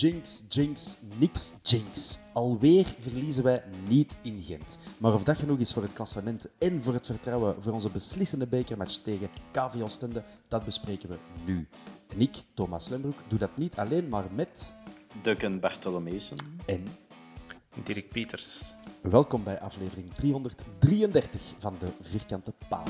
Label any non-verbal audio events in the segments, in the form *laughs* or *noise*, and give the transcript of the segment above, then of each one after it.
Jinx, jinx, niks jinx. Alweer verliezen wij niet in Gent. Maar of dat genoeg is voor het klassement en voor het vertrouwen voor onze beslissende bekermatch tegen KV Oostende, dat bespreken we nu. En ik, Thomas Lembroek, doe dat niet alleen, maar met... Duncan Bartolomeusen. En Dirk Pieters. welkom bij aflevering 333 van de Vierkante Paal.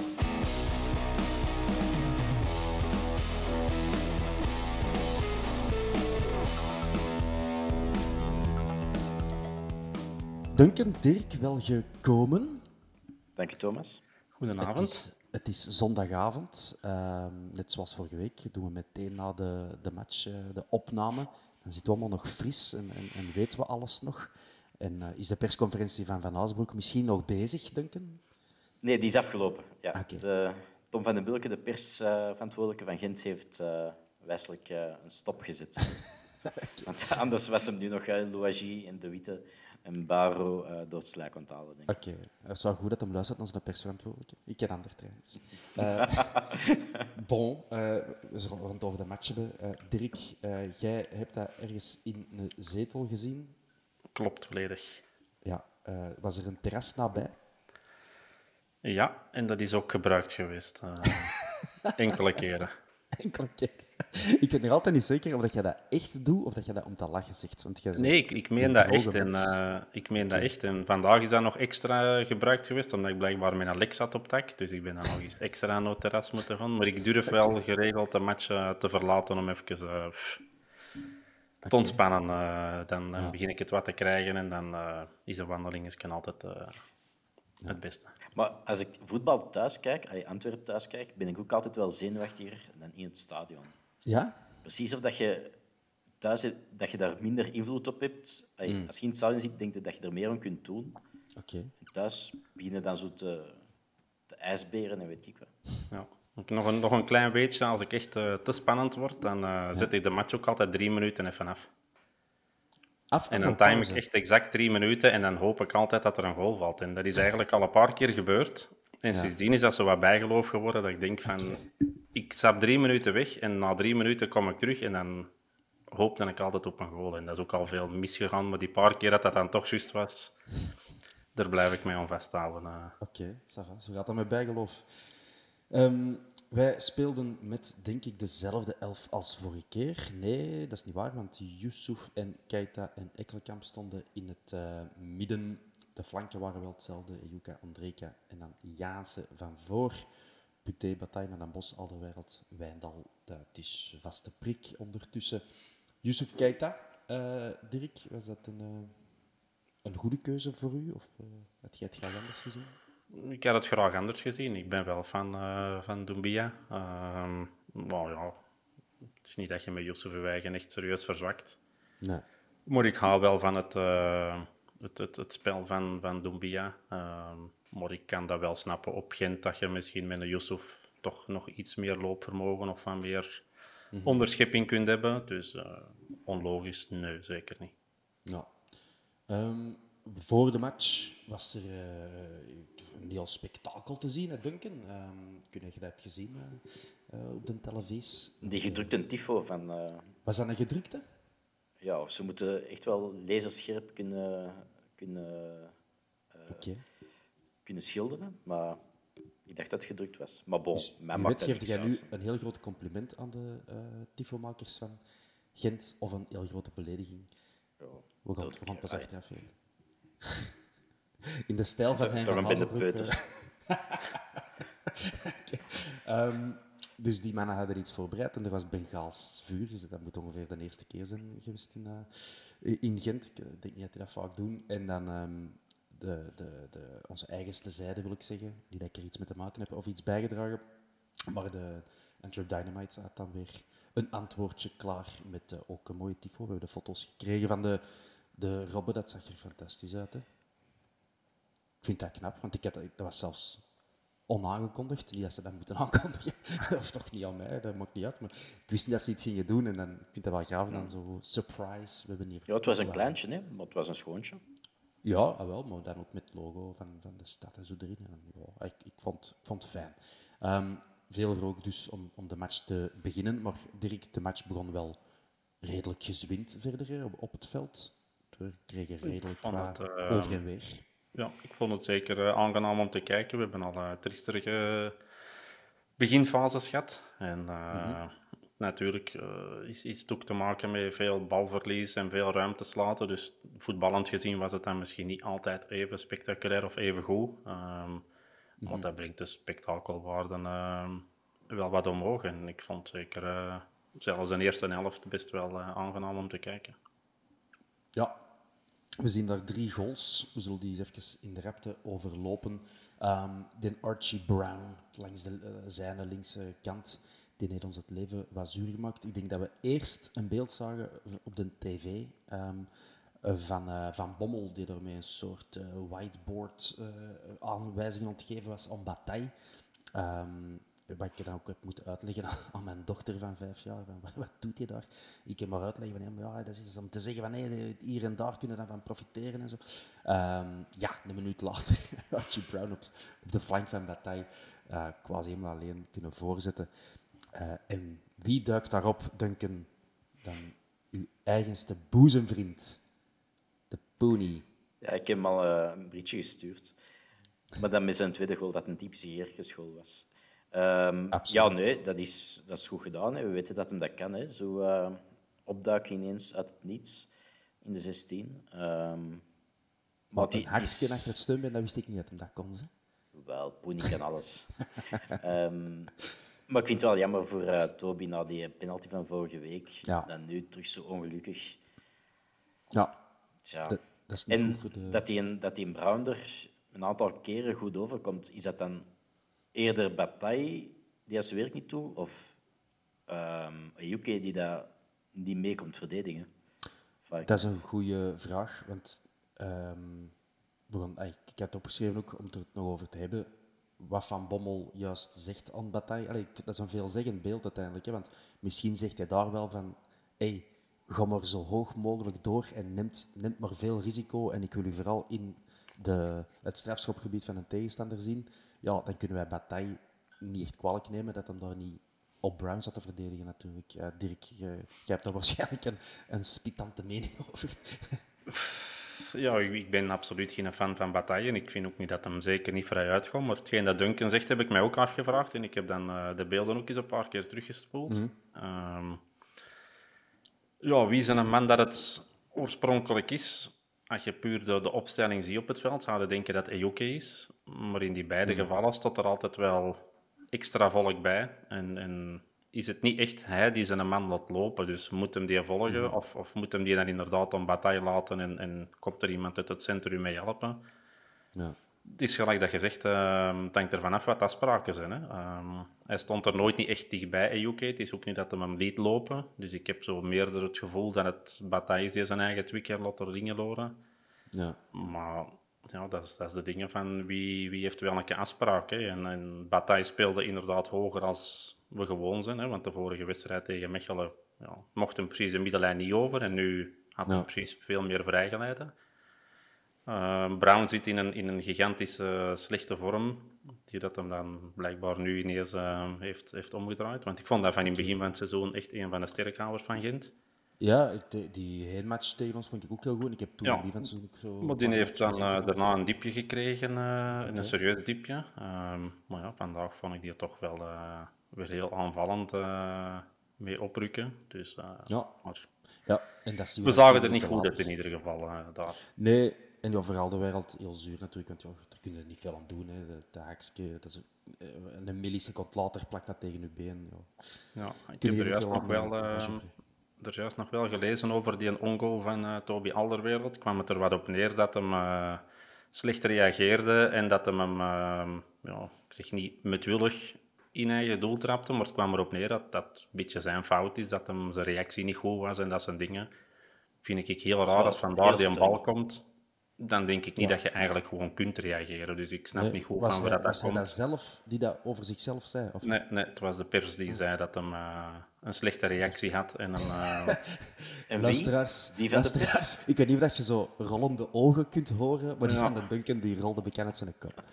Duncan, Dirk, wel gekomen. Dank je, Thomas. Het Goedenavond. is, het is zondagavond. Ehm, net zoals vorige week doen we meteen na de, de match eh, de opname. Dan zitten we allemaal nog fris en, en, en weten we alles nog. En eh, is de persconferentie van Van Aasbroek misschien nog bezig, Duncan? Nee, die is afgelopen. Ja. De, Tom van den Bulke, de persverantwoordelijke van Gent, heeft eh wijselijk eh, een stop gezet. *laughs* Want anders was hem nu nog uh, Louagie en De Witte en Baro eh door het slijk onthalen, ik. Oké, het is wel goed dat hem luistert naar zijn persverantwoordelijke. Ik ken ander trouwens. *laughs* Eh, bon, eh, we zullen het over de match hebben. Eh, Dirk, eh, jij hebt dat ergens in een zetel gezien. Klopt volledig. Ja, eh, was er een terras nabij? Ja, en dat is ook gebruikt geweest. eh, *laughs* enkele keren. *laughs* Enkele keer. Ik weet nog altijd niet zeker of dat jij dat echt doet of dat je dat om te lachen zegt. Want jij Nee, ik, ik meen een dat echt. En, eh, ik meen dat echt. En vandaag is dat nog extra gebruikt geweest, omdat ik blijkbaar lek zat op tak. Dus ik ben dan nog eens extra aan het terras moeten gaan. Maar ik durf wel geregeld de match eh, te verlaten om even eh, te ontspannen. dan begin ik het wat te krijgen en dan is een wandelingetje altijd het beste. Maar als ik voetbal thuis kijk, als Antwerpen thuis kijk, ben ik ook altijd wel zenuwachtiger dan in het stadion. Ja? Precies of dat je thuis dat je daar minder invloed op hebt. Als Mm. als je in het stadion zit, denk je dat je er meer aan kunt doen. Oké. En thuis beginnen dan zo te, te ijsberen en weet ik wat. Ja. Nog een, nog een klein beetje, als ik echt eh, te spannend word, dan eh, zet ik de match ook altijd drie minuten even af. Af, En dan time ik echt exact drie minuten en dan hoop ik altijd dat er een goal valt. En dat is eigenlijk al een paar keer gebeurd. En sindsdien is dat zo wat bijgeloof geworden, dat ik denk van... Ik stap drie minuten weg en na drie minuten kom ik terug en dan hoopte ik altijd op een goal. En dat is ook al veel misgegaan, maar die paar keer dat dat dan toch juist was, daar blijf ik mee aan vasthouden. eh. Oké, va. zo gaat dat met bijgeloof. Ehm, wij speelden met, denk ik, dezelfde elf als vorige keer. Nee, dat is niet waar, want Yusuf en Keita en Ekkelkamp stonden in het eh, midden. De flanken waren wel hetzelfde. Yuka, Andreka en dan Jaanse van voor. Puté, Bataille dan Bos, Alderwereld, Wijndal. Dat is vaste prik ondertussen. Yusuf Keita, eh, Dirk, was dat een, eh, een goede keuze voor u? Of had jij het graag anders gezien? Ik had het graag anders gezien. Ik ben wel fan eh, van Doumbia. Ehm, maar ja, het is niet dat je met Youssef Wijgen echt serieus verzwakt. Nee. Maar ik hou wel van het, eh, het, het, het spel van, van Doumbia. Ehm, maar ik kan dat wel snappen op Gent, dat je misschien met een Yusuf toch nog iets meer loopvermogen of van meer onderschepping kunt hebben. Dus eh, onlogisch, nee, zeker niet. Ja. Ehm, voor de match was er eh, een heel spektakel te zien, hè, Duncan. Um, kun je dat gezien uh, uh, op de televisie? Die gedrukte tifo van... Uh, was dat een gedrukte? Ja, of ze moeten echt wel laserscherp kunnen, kunnen, okay. kunnen schilderen. Maar ik dacht dat het gedrukt was. Maar bon, dus, mij maakt geef jij nu een heel groot compliment aan de tifomakers van Gent of een heel grote belediging? Ja, we gaan, we gaan pas achteraf weten. In de stijl van hem. Toch een beetje peuters. *laughs* okay. um, dus die mannen hadden iets voorbereid en er was Bengaals vuur. Dus dat moet ongeveer de eerste keer zijn geweest in, uh, in Gent. Ik denk niet dat die dat vaak doen. En dan um, de, de, de, onze eigenste zijde, wil ik zeggen. Niet dat ik er iets mee te maken heb of iets bijgedragen. Maar de Andrew Dynamite had dan weer een antwoordje klaar met uh, ook een mooie tifo. We hebben de foto's gekregen van de, de Robben. Dat zag er fantastisch uit. Hè? Ik vind dat knap, want ik had, dat was zelfs onaangekondigd. Niet dat ze dat moeten aankondigen. *laughs* dat was toch niet aan mij, dat maakt niet uit. Maar ik wist niet dat ze iets gingen doen. En dan vind ik dat wel gaaf, dan zo surprise. We hebben hier ja, het was een kleintje, hè? maar het was een schoontje. Ja, ah, wel, maar dan ook met het logo van, van de stad en zo erin. En, ja, ik, ik, vond, ik vond het fijn. Um, veel rook dus om, om de match te beginnen. Maar Dirk, de match begon wel redelijk gezwind verder op, op het veld. We kregen redelijk het, uh, over en weer. Ja, ik vond het zeker uh, aangenaam om te kijken. We hebben al uh, triestere beginfases gehad. En mm-hmm. natuurlijk is, is het ook te maken met veel balverlies en veel ruimtes laten. Dus voetballend gezien was het dan misschien niet altijd even spectaculair of even goed. Um, mm-hmm. Want dat brengt de spektakelwaarden uh, wel wat omhoog. En ik vond zeker zelfs de eerste helft best wel aangenaam om te kijken. Ja, we zien daar drie goals. We zullen die eens even in de repte overlopen. Um, de Archie Brown langs de uh, zijne linkse kant. Die heeft ons het leven wat zuur gemaakt. Ik denk dat we eerst een beeld zagen op de tv um, van, uh, van Bommel, die daarmee een soort uh, whiteboard aanwijzingen ontgeven was om bataille. Um, wat ik dan ook heb moeten uitleggen *laughs* aan mijn dochter van vijf jaar. Van, wat doet hij daar? Ik heb maar uitleggen van, ja, dat is om te zeggen van, hey, hier en daar kunnen daarvan profiteren en zo. Um, ja, een minuut later *laughs* Archie Brown op, op de flank van Bataille uh, quasi helemaal alleen kunnen voorzetten. Uh, en wie duikt daarop, Duncan, dan uw eigenste boezemvriend, de Pony. Ja, ik heb hem al een briefje gestuurd. Maar dan met zijn tweede goal dat een diep geschool was. Um, ja, nee, dat is, dat is goed gedaan. Hè. We weten dat hem dat kan. Hè. Zo uh, opduiken ineens uit het niets in de 16. Um, maar die, hakje is... achter het steun ben, dat wist ik niet dat hem dat kon. Hè. Wel, Poenie kan alles. um, *laughs* maar ik vind het wel jammer voor uh, Toby na die penalty van vorige week. Ja. Dan nu terug zo ongelukkig. Ja. Tja. Dat, dat is niet en de... dat die, een, dat die een Brounder een aantal keren goed overkomt, is dat dan eerder Bataille die als werk niet toe, of um, UK die dat die mee komt verdedigen? Dat is een goede vraag, want um, gaan, ik heb het opgeschreven ook om het er nog over te hebben. Wat Van Bommel juist zegt aan Bataille, dat is een veelzeggend beeld uiteindelijk. Hè, want misschien zegt hij daar wel van: hey, ga maar zo hoog mogelijk door en neemt, neemt maar veel risico. En ik wil u vooral in de, het strafschopgebied van een tegenstander zien ja, dan kunnen wij Bataille niet echt kwalijk nemen dat hem daar niet op Brown zat te verdedigen natuurlijk. Uh, Dirk, jij hebt daar *laughs* waarschijnlijk een, een spitante mening over. Ja, ik ben absoluut geen fan van Bataille en ik vind ook niet dat hem zeker niet vrij uitkomt. Maar hetgeen dat Duncan zegt, heb ik mij ook afgevraagd en ik heb dan uh, de beelden ook eens een paar keer teruggespoeld. Mm -hmm. um, ja, wie is een man dat het oorspronkelijk is? Als je puur de, de opstelling ziet op het veld, zouden denken dat Ejoke is. Maar in die beide hmm. gevallen staat er altijd wel extra volk bij. En, en, is het niet echt hij die zijn man laat lopen. Dus moet hem die volgen hmm. of, of moet hem die dan inderdaad een bataille laten en, en komt er iemand uit het centrum mee helpen? Ja. Het is gelijk dat je zegt, uh, het hangt ervan af wat afspraken zijn. Hè. Um, hij stond er nooit niet echt dichtbij, EUK. Het is ook niet dat hij hem liet lopen. Dus ik heb zo meerder het gevoel dat het Bataille is die zijn eigen twee keer laat er dingen loren. Ja. Maar ja, dat is, dat is de dingen van wie, wie heeft welke afspraak. Hè. En, en Bataille speelde inderdaad hoger als we gewoon zijn. Hè, want de vorige wedstrijd tegen Mechelen ja, mocht hem precies de middenlijn niet over. En nu had hij Ja. precies veel meer vrijgeleiden. Eh, Brown zit in een, in een gigantische slechte vorm, die dat hem dan blijkbaar nu ineens eh, heeft, heeft omgedraaid. Want ik vond dat van in het begin van het seizoen echt een van de sterkhouders van Gent. Ja, ik- die, die heenmatch tegen ons vond ik ook heel goed. Ik heb toen Ja. die van seizoen ook zo... Maar die heeft dan eh, daarna een diepje gekregen, eh, een serieus diepje. Ehm, maar ja, vandaag vond ik die toch wel eh, weer heel aanvallend eh, mee oprukken. Dus, eh, Ja. maar Ja, en dat zien we ook zagen er niet goed uit in ieder geval eh, daar. Nee, en ja, vooral de wereld heel zuur natuurlijk, want ja, daar kun je niet veel aan doen. Hè. De, dat is, eh, een milliseconde later plakt dat tegen je been. Ja. Ja, ik heb er juist nog wel, eh, er juist nog wel gelezen over die ongoal van eh, Toby Alderwereld. kwam het er wat op neer dat hem slecht reageerde en dat hem, hem eh, ja, ik zeg niet metwillig in eigen doel trapte, maar het kwam erop neer dat dat een beetje zijn fout is, dat hem zijn reactie niet goed was en dat zijn dingen. Vind ik heel raar als vandaar die een bal komt. Dan denk ik niet dat je eigenlijk gewoon kunt reageren. Dus ik snap Nee, niet goed was van waar hij, dat, was komt. dat zelf die dat over zichzelf zei? Of? Nee, nee, het was de pers die zei dat hem eh, een slechte reactie had en een, eh, *laughs* En? Luisteraars, *laughs* ik weet niet of dat je zo rollende ogen kunt horen, maar die van de Duncan die rolde bekend uit zijn kop. *laughs*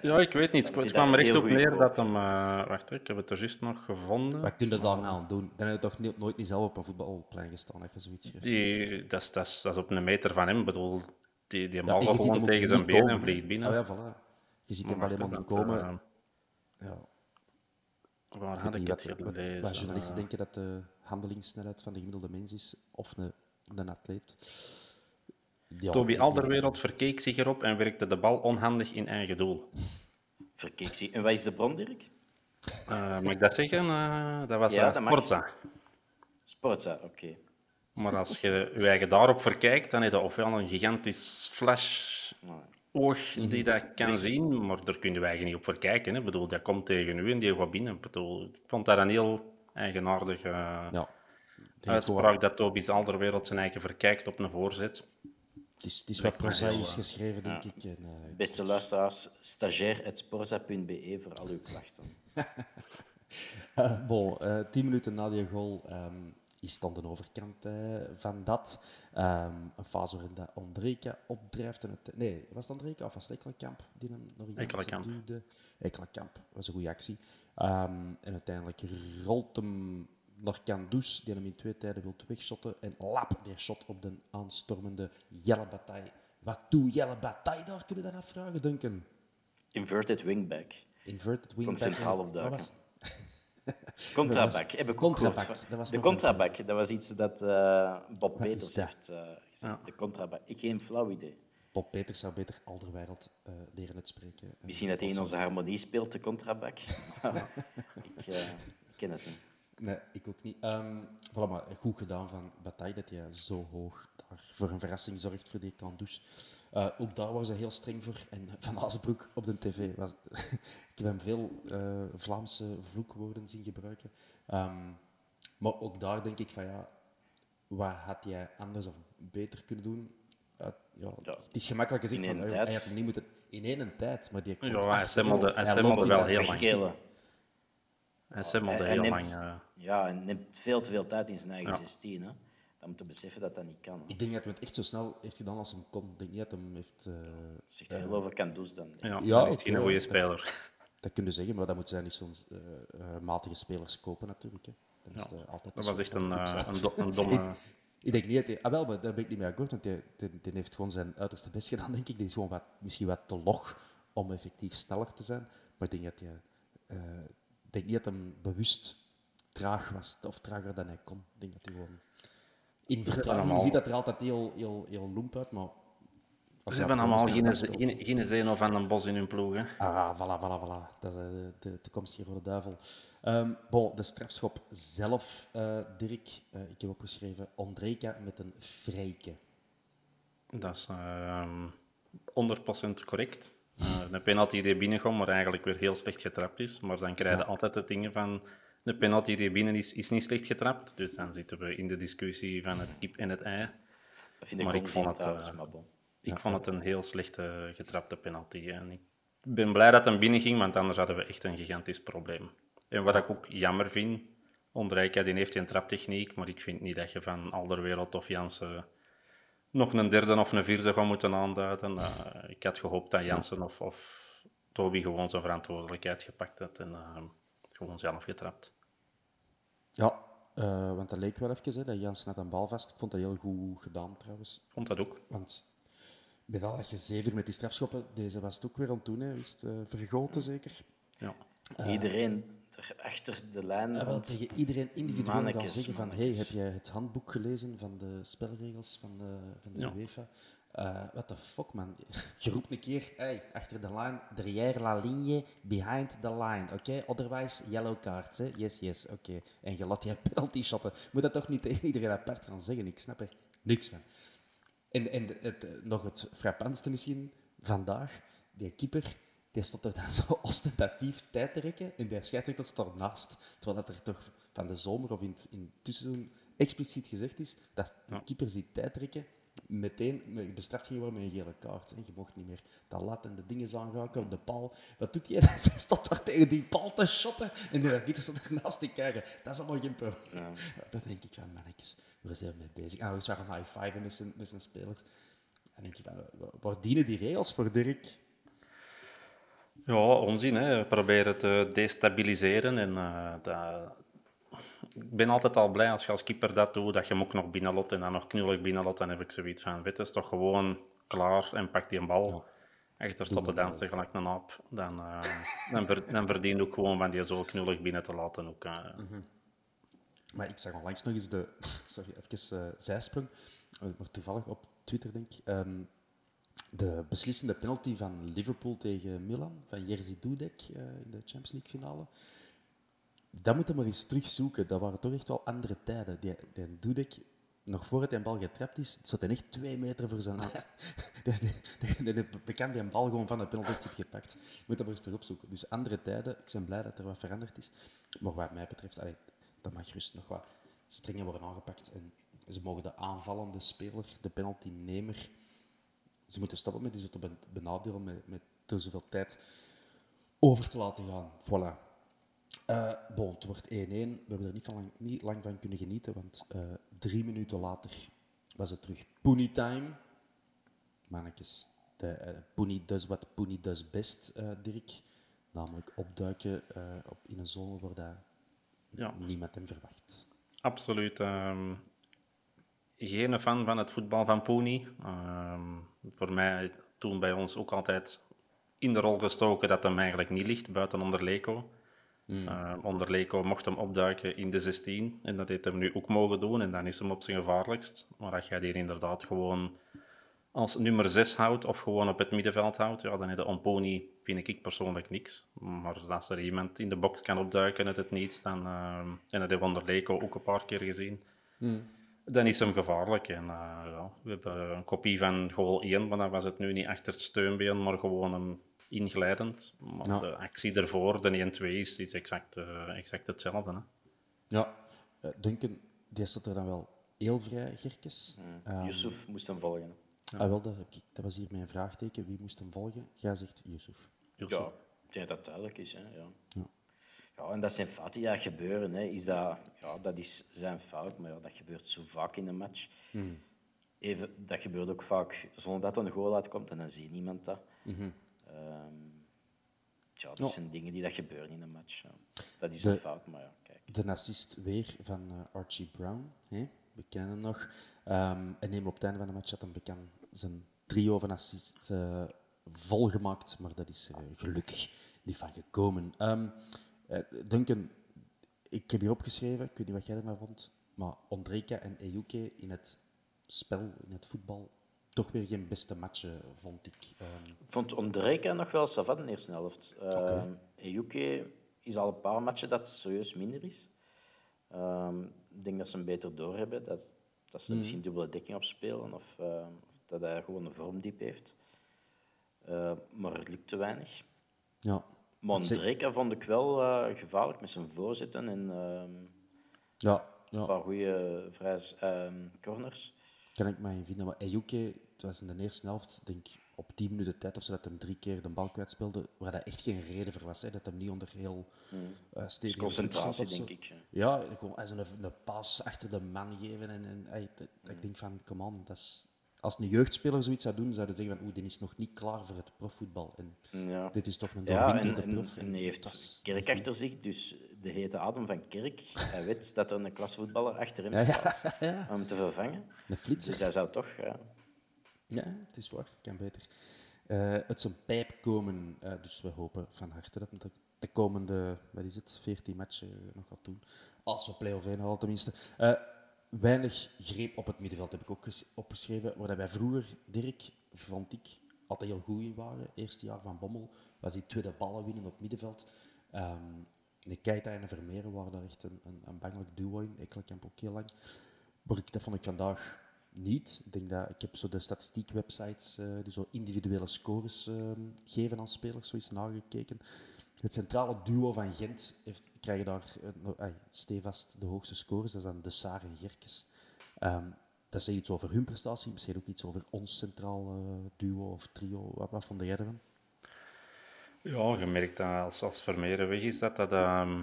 Ja, ik weet niet. Het kwam er echt op neer dat hem... eh, wacht, ik heb het er juist nog gevonden. Wat kun je daar nou aan doen? Dan heb je toch niet, nooit niet zelf op een voetbalplein gestaan je zoiets. Die, dat, is, dat, is, dat is op een meter van hem. Ik bedoel, die, die Ja, je ziet gewoon hem tegen zijn komen. en vliegt binnen. Oh ja, voilà. Je ziet hem alleen maar niet dat, komen. eh, ja. waar had ik het gelezen? wat journalisten Eh, denken dat de handelingssnelheid van de gemiddelde mens is, of een, een atleet. Ja, Toby Alderwereld verkeek zich erop en werkte de bal onhandig in eigen doel. Verkeek zie. En wat is de bron, Dirk? Eh, mag ik dat zeggen? Eh, dat was Ja, eh, dat. Sportza. Sportza, oké. Maar als je je eigen daarop verkijkt, dan heb je ofwel een gigantisch flash oog die dat kan zien, maar daar kunnen wij niet op verkijken. Hè. Ik bedoel, dat komt tegen u en die gaat binnen. Ik, bedoel, ik vond dat een heel eigenaardige Ja. Ik denk uitspraak dat Toby's Alderwereld zijn eigen verkijkt op een voorzet. Het is, het is wat prozaïs eh, geschreven, denk ik. En, eh, Beste luisteraars, stagiair.sporza.be voor al uw klachten. *laughs* Uh, bon, eh, tien minuten na die goal ehm, is dan de overkant eh, van dat. Ehm, een fase waarin dat Ondrejka opdrijft. En het, nee, was het Ondrejka of was het Ekkelenkamp die hem nog iemand Ekkelenkamp. duwde? Ekkelenkamp, was een goede actie. Ehm, en uiteindelijk rolt hem naar Kandus, die hem in twee tijden wil wegshotten. En lap, die shot op de aanstormende Jelle Bataille. Wat doet Jelle Bataille daar, kunnen we dat afvragen, Duncan? Inverted wingback. Inverted wingback. centraal en- opduiken. *laughs* Heb ik ook gehoord was De nog contraback, dat was iets dat eh, Bob Wat Peters heeft eh, gezegd. De contraback. Ik geen flauw idee. Bob Peters zou beter Alderwereld eh leren uitspreken. En Misschien dat hij in onze harmonie speelt, de contraback. *laughs* ik, ik ken het niet. Nee, ik ook niet. Ehm voilà, maar goed gedaan van Bataille dat hij zo hoog daar voor een verrassing zorgt voor die Kandus. Eh ook daar was hij heel streng voor. En Van Azenbroek op de tv. Was, *laughs* ik heb hem veel eh, Vlaamse vloekwoorden zien gebruiken. Ehm, maar ook daar denk ik van ja, wat had jij anders of beter kunnen doen? Eh, ja, Ja. Het is gemakkelijk gezegd In van één tijd. hij had hem niet moeten in één tijd, maar die Ja, hij semmelde- hij semmelde wel heel lang. Schelen. Hij semmelde Hij- heel hij lang. neemt- eh. Ja, en neemt veel te veel tijd in zijn eigen Ja. 16. Hè. Moet je beseffen dat dat niet kan. hè. Ik denk dat hij het echt zo snel heeft gedaan als hem kon. Ik denk niet dat hem heeft... eh, Dat zegt veel over Kandus dan. ja, Ja, dan is geen goede speler. *laughs* dat kun je zeggen, maar dat moet zij niet zo'n eh, eh, matige spelers kopen natuurlijk. Hè. Dan is Ja, het, altijd Dat was echt een, een, do- een domme... *laughs* Ik denk niet dat hij... Ah, wel, maar daar ben ik niet mee akkoord, want die heeft gewoon zijn uiterste best gedaan, denk ik. Die is gewoon wat, misschien wat te log om effectief sneller te zijn. Maar ik denk dat hij... eh, ik denk niet dat hem bewust traag was, of trager dan hij kon. Ik denk dat hij gewoon... In vertraging allemaal- ziet dat er altijd heel, heel, heel loemp uit, maar... Ze hebben allemaal geen, geen, geen Zeno van den Bos in hun ploeg. Hè. Ah, voilà, voilà, voilà. Dat is eh, de, de toekomstige Rode Duivel. Ehm bon, de strafschop zelf, eh, Dirk. eh, ik heb opgeschreven Ondrejka met een vrijke. Dat is ehm 100% correct. Eh, een penalty die binnenkomt, maar eigenlijk weer heel slecht getrapt is. Maar dan krijg je altijd het dingen van... De penalty die binnen is, is niet slecht getrapt. Dus dan zitten we in de discussie van het kip en het ei. Dat vind ik Maar ook ik vond het, eh, maar bon. Ik vond het een heel slechte getrapte penalty. En ik ben blij dat hem binnen ging, want anders hadden we echt een gigantisch probleem. En wat ik ook jammer vind, Ondrijka die heeft een traptechniek, maar ik vind niet dat je van Alderwereld of Jansen nog een derde of een vierde gaat moeten aanduiden. Uh, ik had gehoopt dat Jansen of, of Toby gewoon zijn verantwoordelijkheid gepakt had en uh, gewoon zelf getrapt. Ja, uh, want dat leek wel even, hè, dat Jansen had een bal vast. Ik vond dat heel goed gedaan trouwens. Ik vond dat ook. Want met al dat zeven met die strafschoppen, deze was het ook weer aan het doen, hè. Wist, uh, vergoten zeker. Ja. Iedereen er achter de lijn. Uh, wel tegen iedereen individueel gaan zeggen van hey, heb je het handboek gelezen van de spelregels van de, van de Ja. UEFA? Uh, what the fuck, man. Je roept een keer, hey, achter de line, derrière la ligne, behind the line, oké? Otherwise, yellow cards, hè? Yes, yes, oké. En je laat die *laughs* penalty shotten. Moet dat toch niet tegen *laughs* iedereen apart gaan zeggen? Ik snap er niks van. En, en het, nog het frappantste misschien vandaag, die keeper, die stond er dan zo *laughs* ostentatief tijd te rekken en die scheidsrechter stond ernaast. Terwijl dat er toch van de zomer of in, in expliciet gezegd is dat de keepers die tijd rekken meteen bestraft ging worden met een gele kaart. Hè. Je mocht niet meer dat lat en de dingen aanraken op de paal. Wat doet hij? *laughs* Hij stond daar tegen die paal te shotten en de arbiter stond ernaast te kijken. Dat is allemaal geen probleem. Ja. *laughs* Dan denk ik van, mannetjes, waar zijn we mee bezig? Ah, we waren high five met zijn, met zijn spelers. En denk je van, waar dienen die regels voor, Dirk? Ja, onzin. Hè. We proberen te destabiliseren. En, uh, dat... Ik ben altijd al blij als je als keeper dat doet, dat je hem ook nog binnenlot en dan nog knullig binnenlot. Dan heb ik zoiets van, weet is toch gewoon klaar en pak die een bal. Ja. Achter tot te dansen gelijk een aap. Dan, uh, dan, ver, dan verdient ook gewoon van die zo knullig binnen te laten. Ook, uh... mm -hmm. Maar ik zag onlangs nog eens de... *laughs* Sorry, even uh, zijsprong. Maar toevallig op Twitter, denk ik. Um, de beslissende penalty van Liverpool tegen Milan, van Jerzy Dudek in de Champions League finale. Dat moeten we maar eens terugzoeken. Dat waren toch echt wel andere tijden. Die, die Dudek, nog voor het een bal getrapt is, zat hij echt twee meter voor zijn *laughs* Dus die, die, die, bekend die een bal gewoon van de penalty heeft gepakt. Je moet dat maar eens terug opzoeken. Dus andere tijden. Ik ben blij dat er wat veranderd is. Maar wat mij betreft, allee, dat mag gerust nog wat strenger worden aangepakt. En ze mogen de aanvallende speler, de penaltynemer, ze moeten stoppen met die zo te benadelen, met, met te zoveel tijd over te laten gaan. Voilà. Uh, bon, het wordt 1-1. We hebben er niet, van lang, niet lang van kunnen genieten, want uh, drie minuten later was het terug Poenie time. Mannetjes, de, uh, Poenie does what Poenie does best, Dirk. Namelijk opduiken op, in een zone waar dat ja. niemand hem verwacht. Absoluut. Um, geen fan van het voetbal van Poenie. Um, voor mij toen bij ons ook altijd in de rol gestoken dat hem eigenlijk niet ligt, buiten onder Leco. Mm. Uh, onder Leco mocht hem opduiken in de 16 en dat heeft hem nu ook mogen doen en dan is hem op zijn gevaarlijkst. Maar als je die inderdaad gewoon als nummer 6 houdt of gewoon op het middenveld houdt, ja, dan is de Omponi, vind ik persoonlijk niks. Maar als er iemand in de box kan opduiken uit het niets, dan, uh, en dat hebben we onder ook een paar keer gezien, mm. dan is hem gevaarlijk. En, uh, ja, we hebben een kopie van goal 1, maar dan was het nu niet achter het steunbeen, maar gewoon een inglijdend. Maar ja. de actie ervoor, de 1-2, is, is exact, uh, exact hetzelfde. Hè? Ja, uh, Duncan, die stond er dan wel heel vrij, Gerkes. Mm. Um, Yusuf moest hem volgen. Ja. Ah, wel, dat, heb ik, dat was hier mijn vraagteken. Wie moest hem volgen? Jij zegt Yusuf. Ja, ik denk dat dat duidelijk is. Hè? Ja. Ja. ja, en dat zijn fouten die gebeuren. Hè. Is dat, ja, dat is zijn fout, maar ja, dat gebeurt zo vaak in een match. Mm. Even, dat gebeurt ook vaak zonder dat er een goal uitkomt en dan ziet niemand dat. Mm -hmm. Um, ja, dat zijn dingen die dat gebeuren in een match. Ja. Dat is de, een fout, maar ja, kijk. De assist weer van uh, Archie Brown. Hè? We kennen hem nog. Um, en neem op het einde van de match had hem bekend zijn trio van assists uh, volgemaakt, maar dat is uh, gelukkig niet van gekomen. Um, uh, Duncan, ik heb hier opgeschreven, ik weet niet wat jij ervan vond, maar Ondreka en Ejuke in het spel, in het voetbal, toch weer geen beste matchen, vond ik. Um... Ik vond Ondreka nog wel savat in de eerste helft. Okay. Ejuke is al een paar matchen dat serieus minder is. Um, ik denk dat ze hem beter doorhebben, dat, dat ze mm. misschien dubbele dekking op spelen of, uh, of, dat hij gewoon een vormdiep heeft. Uh, maar het lukt te weinig. Ja. Maar Ondreka vond ik wel uh, gevaarlijk met zijn voorzitten en ja, ja. een paar goede vrij corners. Kan ik mij vinden, maar Ejuke, was in de eerste helft, denk ik, op 10 minuten tijd of zo dat hem drie keer de bal kwijt speelde, waar dat echt geen reden voor was. Hè, dat hem niet onder heel uh, stevige Dus concentratie, denk ik. ja. Ja, gewoon als een, een pas achter de man geven. En, en, dat- ik denk van, come on, dat is, als een jeugdspeler zoiets zou doen, zouden ze zeggen van, oeh, die is nog niet klaar voor het profvoetbal. En Ja. dit is toch een Ja, en, doorwinterde en, prof. en heeft is Kerk achter zich, dus de hete adem van Kerk. Hij weet dat er een klasvoetballer achter hem *laughs* Ja, ja, staat ja. om hem te vervangen. Een flitser. Dus hij zou toch... Ja, het is waar. Kan beter. Eh het zijn pijp komen, eh, dus we hopen van harte dat de, de komende, wat is het, 14 matchen nog gaat doen. Als we play-off 1 halen tenminste. Eh, weinig greep op het middenveld heb ik ook ges- opgeschreven. Waar wij vroeger, Dirk, vond ik, altijd heel goed in waren. Eerste jaar van Bommel was die tweede ballen winnen op het middenveld. Ehm de Keita en de Vermeeren waren daar echt een, een, een bangelijk duo in. Ekkelenkamp ook heel lang. Maar dat vond ik vandaag niet. Ik, denk dat, ik heb zo de statistiekwebsites eh, die zo individuele scores ehm, geven aan spelers, zo eens nagekeken. Het centrale duo van Gent heeft, krijgen daar eh, stevast de hoogste scores. Dat dan De Saar en Gerkes. Ehm, dat zegt iets over hun prestatie, misschien ook iets over ons centraal eh, duo of trio. Wat, wat vond jij ervan? Ja, je merkt dat als, als weg is, dat dat, ehm,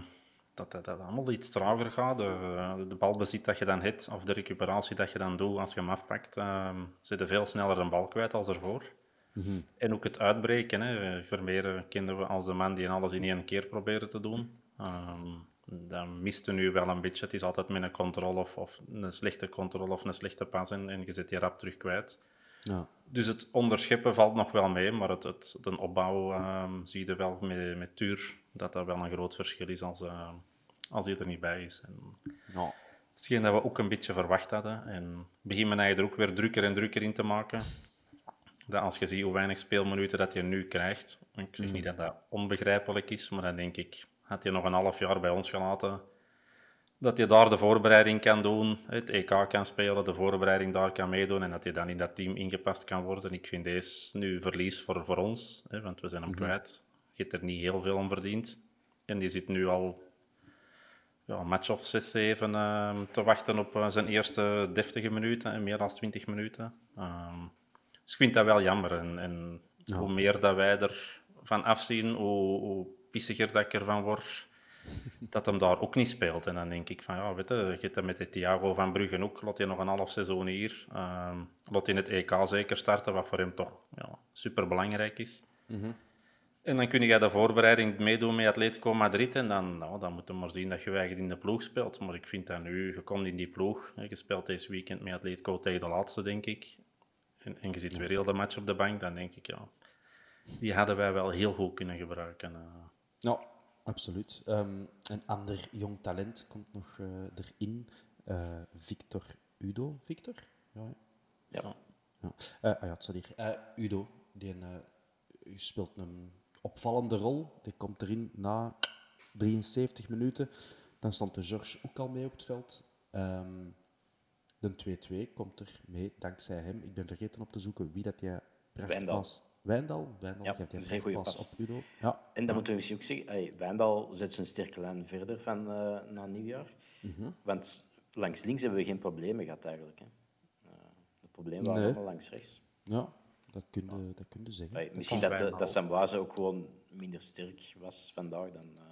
dat, dat, dat allemaal iets trager gaat. De, de balbezit dat je dan hebt, of de recuperatie dat je dan doet als je hem afpakt, ehm zit je veel sneller een bal kwijt als ervoor. En ook het uitbreken. Hè. Vermeeren kenden we als de man die alles in één keer probeerde te doen. Ehm dat miste nu wel een beetje. Het is altijd met een controle of, of een slechte controle of een slechte pas en, en je zit die rap terug kwijt. Ja. Dus het onderscheppen valt nog wel mee, maar het, het, de opbouw ehm, zie je wel met, met Tuur dat dat wel een groot verschil is als, als hij er niet bij is. En Ja. hetgeen dat we ook een beetje verwacht hadden. En beginnen hij er ook weer drukker en drukker in te maken. Dat als je ziet hoe weinig speelminuten dat je nu krijgt, ik zeg niet dat dat onbegrijpelijk is, maar dan denk ik, had je nog een half jaar bij ons gelaten, dat je daar de voorbereiding kan doen, het EK kan spelen, de voorbereiding daar kan meedoen en dat je dan in dat team ingepast kan worden. Ik vind deze nu verlies voor, voor ons, hè, want we zijn hem kwijt. Je hebt er niet heel veel om verdiend. En die zit nu al ja, een match of 6, 7 ehm, te wachten op eh, zijn eerste deftige minuten, en meer dan 20 minuten. Ehm, dus ik vind dat wel jammer. En, en hoe meer dat wij ervan afzien, hoe, hoe pissiger dat ik ervan word dat hem daar ook niet speelt. En dan denk ik van, ja, weet je, je hebt dat met de Thiago van Bruggen ook, laat hij nog een half seizoen hier. Ehm laat hij in het EK zeker starten, wat voor hem toch ja, superbelangrijk is. En dan kun je de voorbereiding meedoen met Atletico Madrid en dan, nou, dan moet je maar zien dat je eigenlijk in de ploeg speelt. Maar ik vind dat nu, je komt in die ploeg, hè, je speelt deze weekend met Atletico tegen de laatste, denk ik. En, en je zit weer heel de match op de bank, dan denk ik, ja, die hadden wij wel heel goed kunnen gebruiken. eh. Ja, absoluut. Ehm, een ander jong talent komt nog eh, erin. Eh, Victor Udo. Victor? Ja, ja. Ja. Eh, ah ja. Eh, Udo, die eh, speelt een opvallende rol. Die komt erin na 73 minuten. Dan stond de George ook al mee op het veld. Ehm, de 2-2 komt er mee dankzij hem. Ik ben vergeten op te zoeken wie dat jij prachtpas... Wijndal. Wijndal. Ja, dat een prachtpas pas. op Udo. Ja. En dan moeten we misschien ook zeggen, hey, Wijndal zet zijn sterke lijn verder van eh, na nieuwjaar. Mhm. Want langs links hebben we geen problemen gehad eigenlijk. Hè. Eh, de problemen waren Nee. allemaal langs rechts. ja, dat kun je, dat kun je zeggen. Hey, misschien dat, Wijndal. dat Samboise ook gewoon minder sterk was vandaag dan, eh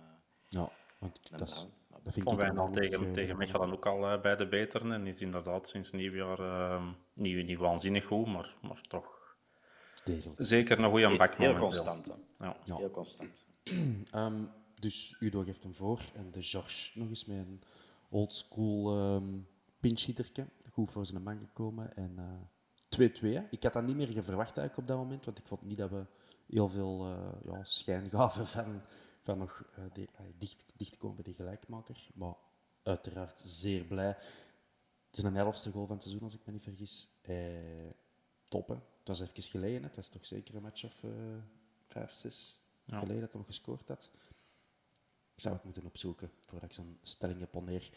Ja, want dan dat, is, dat vind ik al tegen, eh, tegen Mechelen ook al eh, bij de beteren. En is inderdaad sinds nieuwjaar eh, niet, niet waanzinnig goed, maar, maar toch degelijk. zeker een goede bak heel constant. Ja. Ja. Heel constant. *clears throat* Ehm, dus Udo geeft hem voor en de George nog eens met een oldschool ehm pinchhitterke. Goed voor zijn man gekomen. En eh 2-2. hè. Ik had dat niet meer verwacht eigenlijk op dat moment, want ik vond niet dat we heel veel eh, ja, schijn gaven *laughs* van, van nog die- eh, dicht, dicht komen bij die gelijkmaker. Maar uiteraard zeer blij. Het is een elfste goal van het seizoen, als ik me niet vergis. Eh, top, hè. Het was even geleden. hè. Het was toch zeker een match of vijf, zes Ja. geleden dat hij gescoord had. Ik zou het moeten opzoeken voordat ik zo'n stelling heb neer.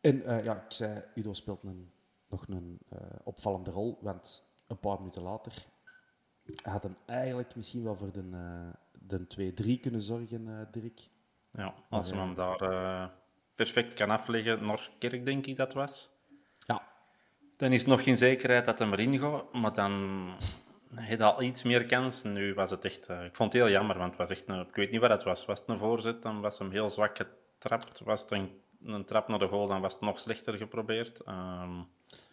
En ja, ik zei, Udo speelt een, nog een eh, opvallende rol, want een paar minuten later had hem eigenlijk misschien wel voor de, eh de 2-3 kunnen zorgen, eh Dirk. Ja, als hij hem daar perfect kan afleggen naar Kerk, denk ik dat was. Ja. Dan is nog geen zekerheid dat hij erin gaat, maar dan hij had al iets meer kans. Nu was het echt... ik vond het heel jammer, want het was echt een, ik weet niet wat het was. Was het een voorzet, dan was hem heel zwak getrapt. Was het een, een trap naar de goal, dan was het nog slechter geprobeerd. Ehm,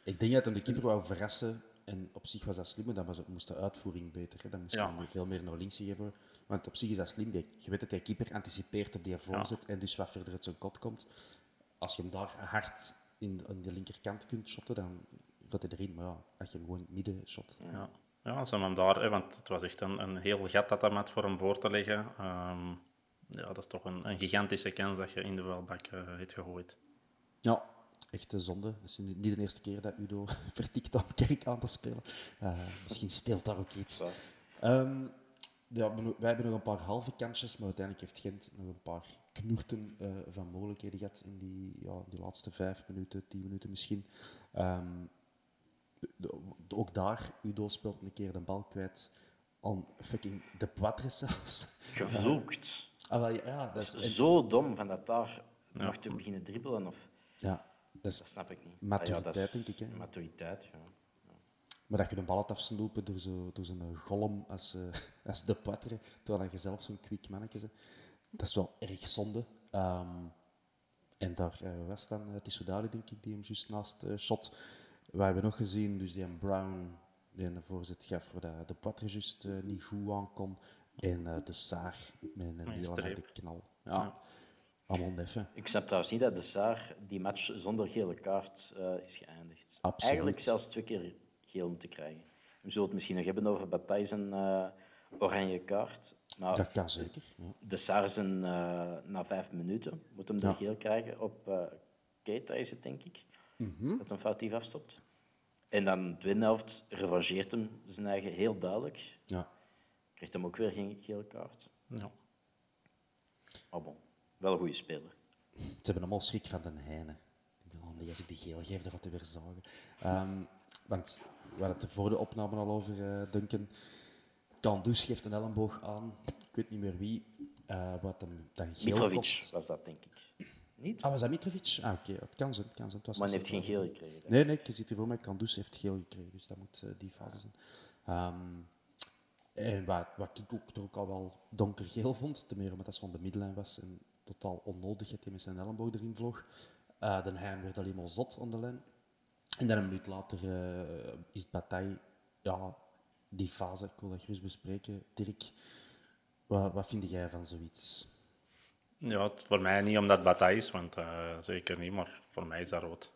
Ik denk dat hem de keeper wou verrassen. En op zich was dat slim, maar dan was moest de uitvoering beter. Hè. Dan moest Ja, hij veel meer naar links geven. Want op zich is dat slim. Je weet dat die keeper anticipeert op die voorzet en dus wat verder uit zijn kot komt. Als je hem daar hard in, in de linkerkant kunt shotten, dan gaat hij erin. Maar ja, als je hem gewoon midden shot. ja. ja, hebben hem daar... hè, want het was echt een, een heel gat dat hij had voor hem voor te leggen. Ehm, ja, dat is toch een, een gigantische kans dat je in de welbak eh hebt gegooid. Ja, echt een zonde. Het is niet de eerste keer dat Udo *laughs* vertikt om Kerk aan te spelen. Eh, misschien speelt daar ook iets. Ehm, ja, wij hebben nog een paar halve kansjes, maar uiteindelijk heeft Gent nog een paar knoerten eh, van mogelijkheden gehad in die, ja, die laatste vijf minuten, tien minuten misschien. Ehm, de- de- ook daar, Udo speelt een keer de bal kwijt aan fucking de Poitres zelfs. Gevloekt. Ah, wel, ja, dat is zo dom van dat daar nog te beginnen dribbelen. Of, ja, dat is dat snap ik niet. Maturiteit, Ah ja, is denk ik, hè. Maturiteit, ja. Maar dat je de bal had afsnoepen door zo'n door zo'n golem als, eh, als de Poitre, terwijl je zelf zo'n kwik mannetje bent. Dat is wel erg zonde. Ehm, en daar eh, was dan uh, Tissoudali, denk ik, die hem juist naast eh, shot. We hebben nog gezien, dus die een Brown die een voorzet gaf, waar de, de Poitre juist niet goed aan kon. En de Saar met een een hele streep. harde knal. Ja, allemaal neffen. Ik snap trouwens niet dat de Saar die match zonder gele kaart eh, is geëindigd. Absoluut. Eigenlijk zelfs twee keer geel moeten krijgen. We zullen het misschien nog hebben over Bataille zijn eh, oranje kaart. Maar Dat kan zeker. Ja. de Saar is een, eh, na vijf minuten moet hem de Ja. geel krijgen op eh Keita is het, denk ik. Mhm. Dat hem foutief afstopt. En dan de tweede helft revancheert hem zijn eigen heel duidelijk. Ja. Krijgt hem ook weer geen gele kaart. Ja. Maar bon, wel een goede speler. Ze hebben allemaal schrik van den Heine. Ik oh als ik die geel geef, dan gaat hij weer zagen. Ehm, want we hadden het voor de opname al over, eh Duncan. Kandus geeft een elleboog aan. Ik weet niet meer wie. eh, wat hem dan geel Mitrovic kost. was dat, denk ik. Niet? Ah, was dat Mitrovic? Ah, oké. Het kan zijn. Het kan zijn. Het was Maar hij niet heeft geen geel gekregen. Nee, nee, je ziet hier voor mij. Kandus heeft geel gekregen. Dus dat moet eh, die fase zijn. Ehm, en wat, wat ik ook, er ook al wel donkergeel vond, te meer omdat dat zo aan de middenlijn was en totaal onnodig hij met zijn elleboog erin vloog. Eh de Hein werd alleen maar zot aan de lijn. En dan een minuut later eh, is het Bataille, ja, die fase, ik wil dat gerust bespreken. Dirk, wat, wat vind jij van zoiets? Ja, het- voor mij niet omdat het Bataille is, want eh, zeker niet, maar voor mij is dat rood.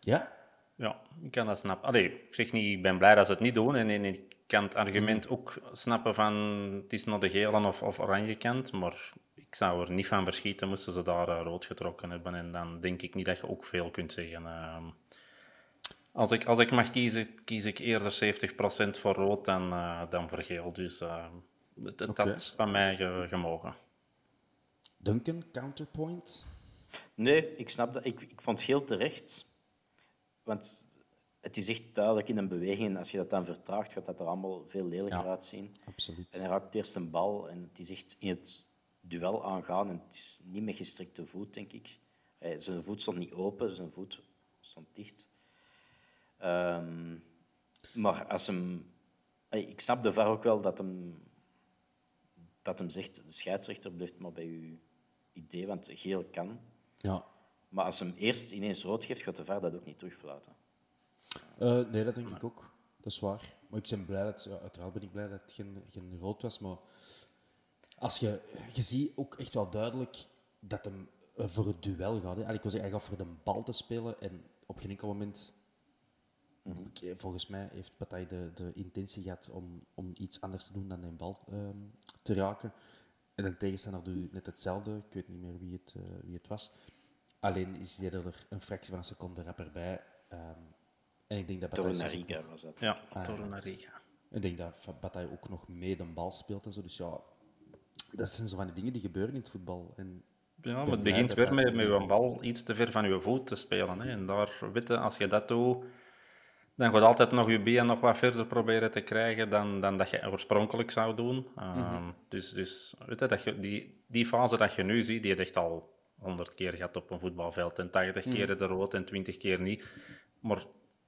Ja? Ja, ik kan dat snappen. Allee, ik zeg niet, ik ben blij dat ze het niet doen. En, en ik kan het argument ook snappen van het is naar de gele of, of oranje kant. Maar ik zou er niet van verschieten moesten ze daar eh, rood getrokken hebben. En dan denk ik niet dat je ook veel kunt zeggen. Ehm, als, ik, als ik mag kiezen, kies ik eerder 70% voor rood dan, eh, dan voor geel. Dus eh, dat, is van mij ge- gemogen. Duncan, counterpoint? Nee, ik snap dat. Ik, ik vond het heel terecht. Want het is echt duidelijk in een beweging. En als je dat dan vertraagt, gaat dat er allemaal veel lelijker Ja. uitzien. Absoluut. En hij raakt eerst een bal en het is echt in het duel aangaan. En het is niet met gestrikte voet, denk ik. Hij- Zijn voet stond niet open, zijn voet stond dicht. Ehm, maar als hem... Ik snap de VAR ook wel dat hem, dat hem zegt, de scheidsrechter blijft maar bij uw idee, want geel kan. Ja. Maar als hem eerst ineens rood geeft, gaat de VAR dat ook niet terugfluiten. Eh, nee, dat denk ik ook. Dat is waar. Maar ik ben blij dat, ja, uiteraard ben ik blij dat het geen, geen rood was. Maar als je, je ziet ook echt wel duidelijk dat hem eh, voor het duel gaat. Hè. Eigenlijk was hij eigenlijk voor de bal te spelen. En op geen enkel moment, ik- eh, volgens mij, heeft Partij de, de intentie gehad om, om iets anders te doen dan een bal ehm, te raken. En een tegenstander doet net hetzelfde. Ik weet niet meer wie het, eh, wie het was. Alleen is hij er een fractie van een seconde rapper bij. Ehm, en ik denk dat Bataille Torunariga was dat. Ja, Ah, ik denk dat Bataille ook nog mee de bal speelt en zo. Dus ja, dat zijn zo van die dingen die gebeuren in het voetbal. En Ja, maar het begint weer dat met, met een bal iets te ver van je voet te spelen. Hè. En daar, weet je, als je dat doet, dan gaat altijd nog je been nog wat verder proberen te krijgen dan, dan dat je oorspronkelijk zou doen. Ehm, dus, dus weet je, dat je, die, die fase dat je nu ziet, die je echt al honderd keer gehad op een voetbalveld. En 80 keer de rood en 20 keer niet. Maar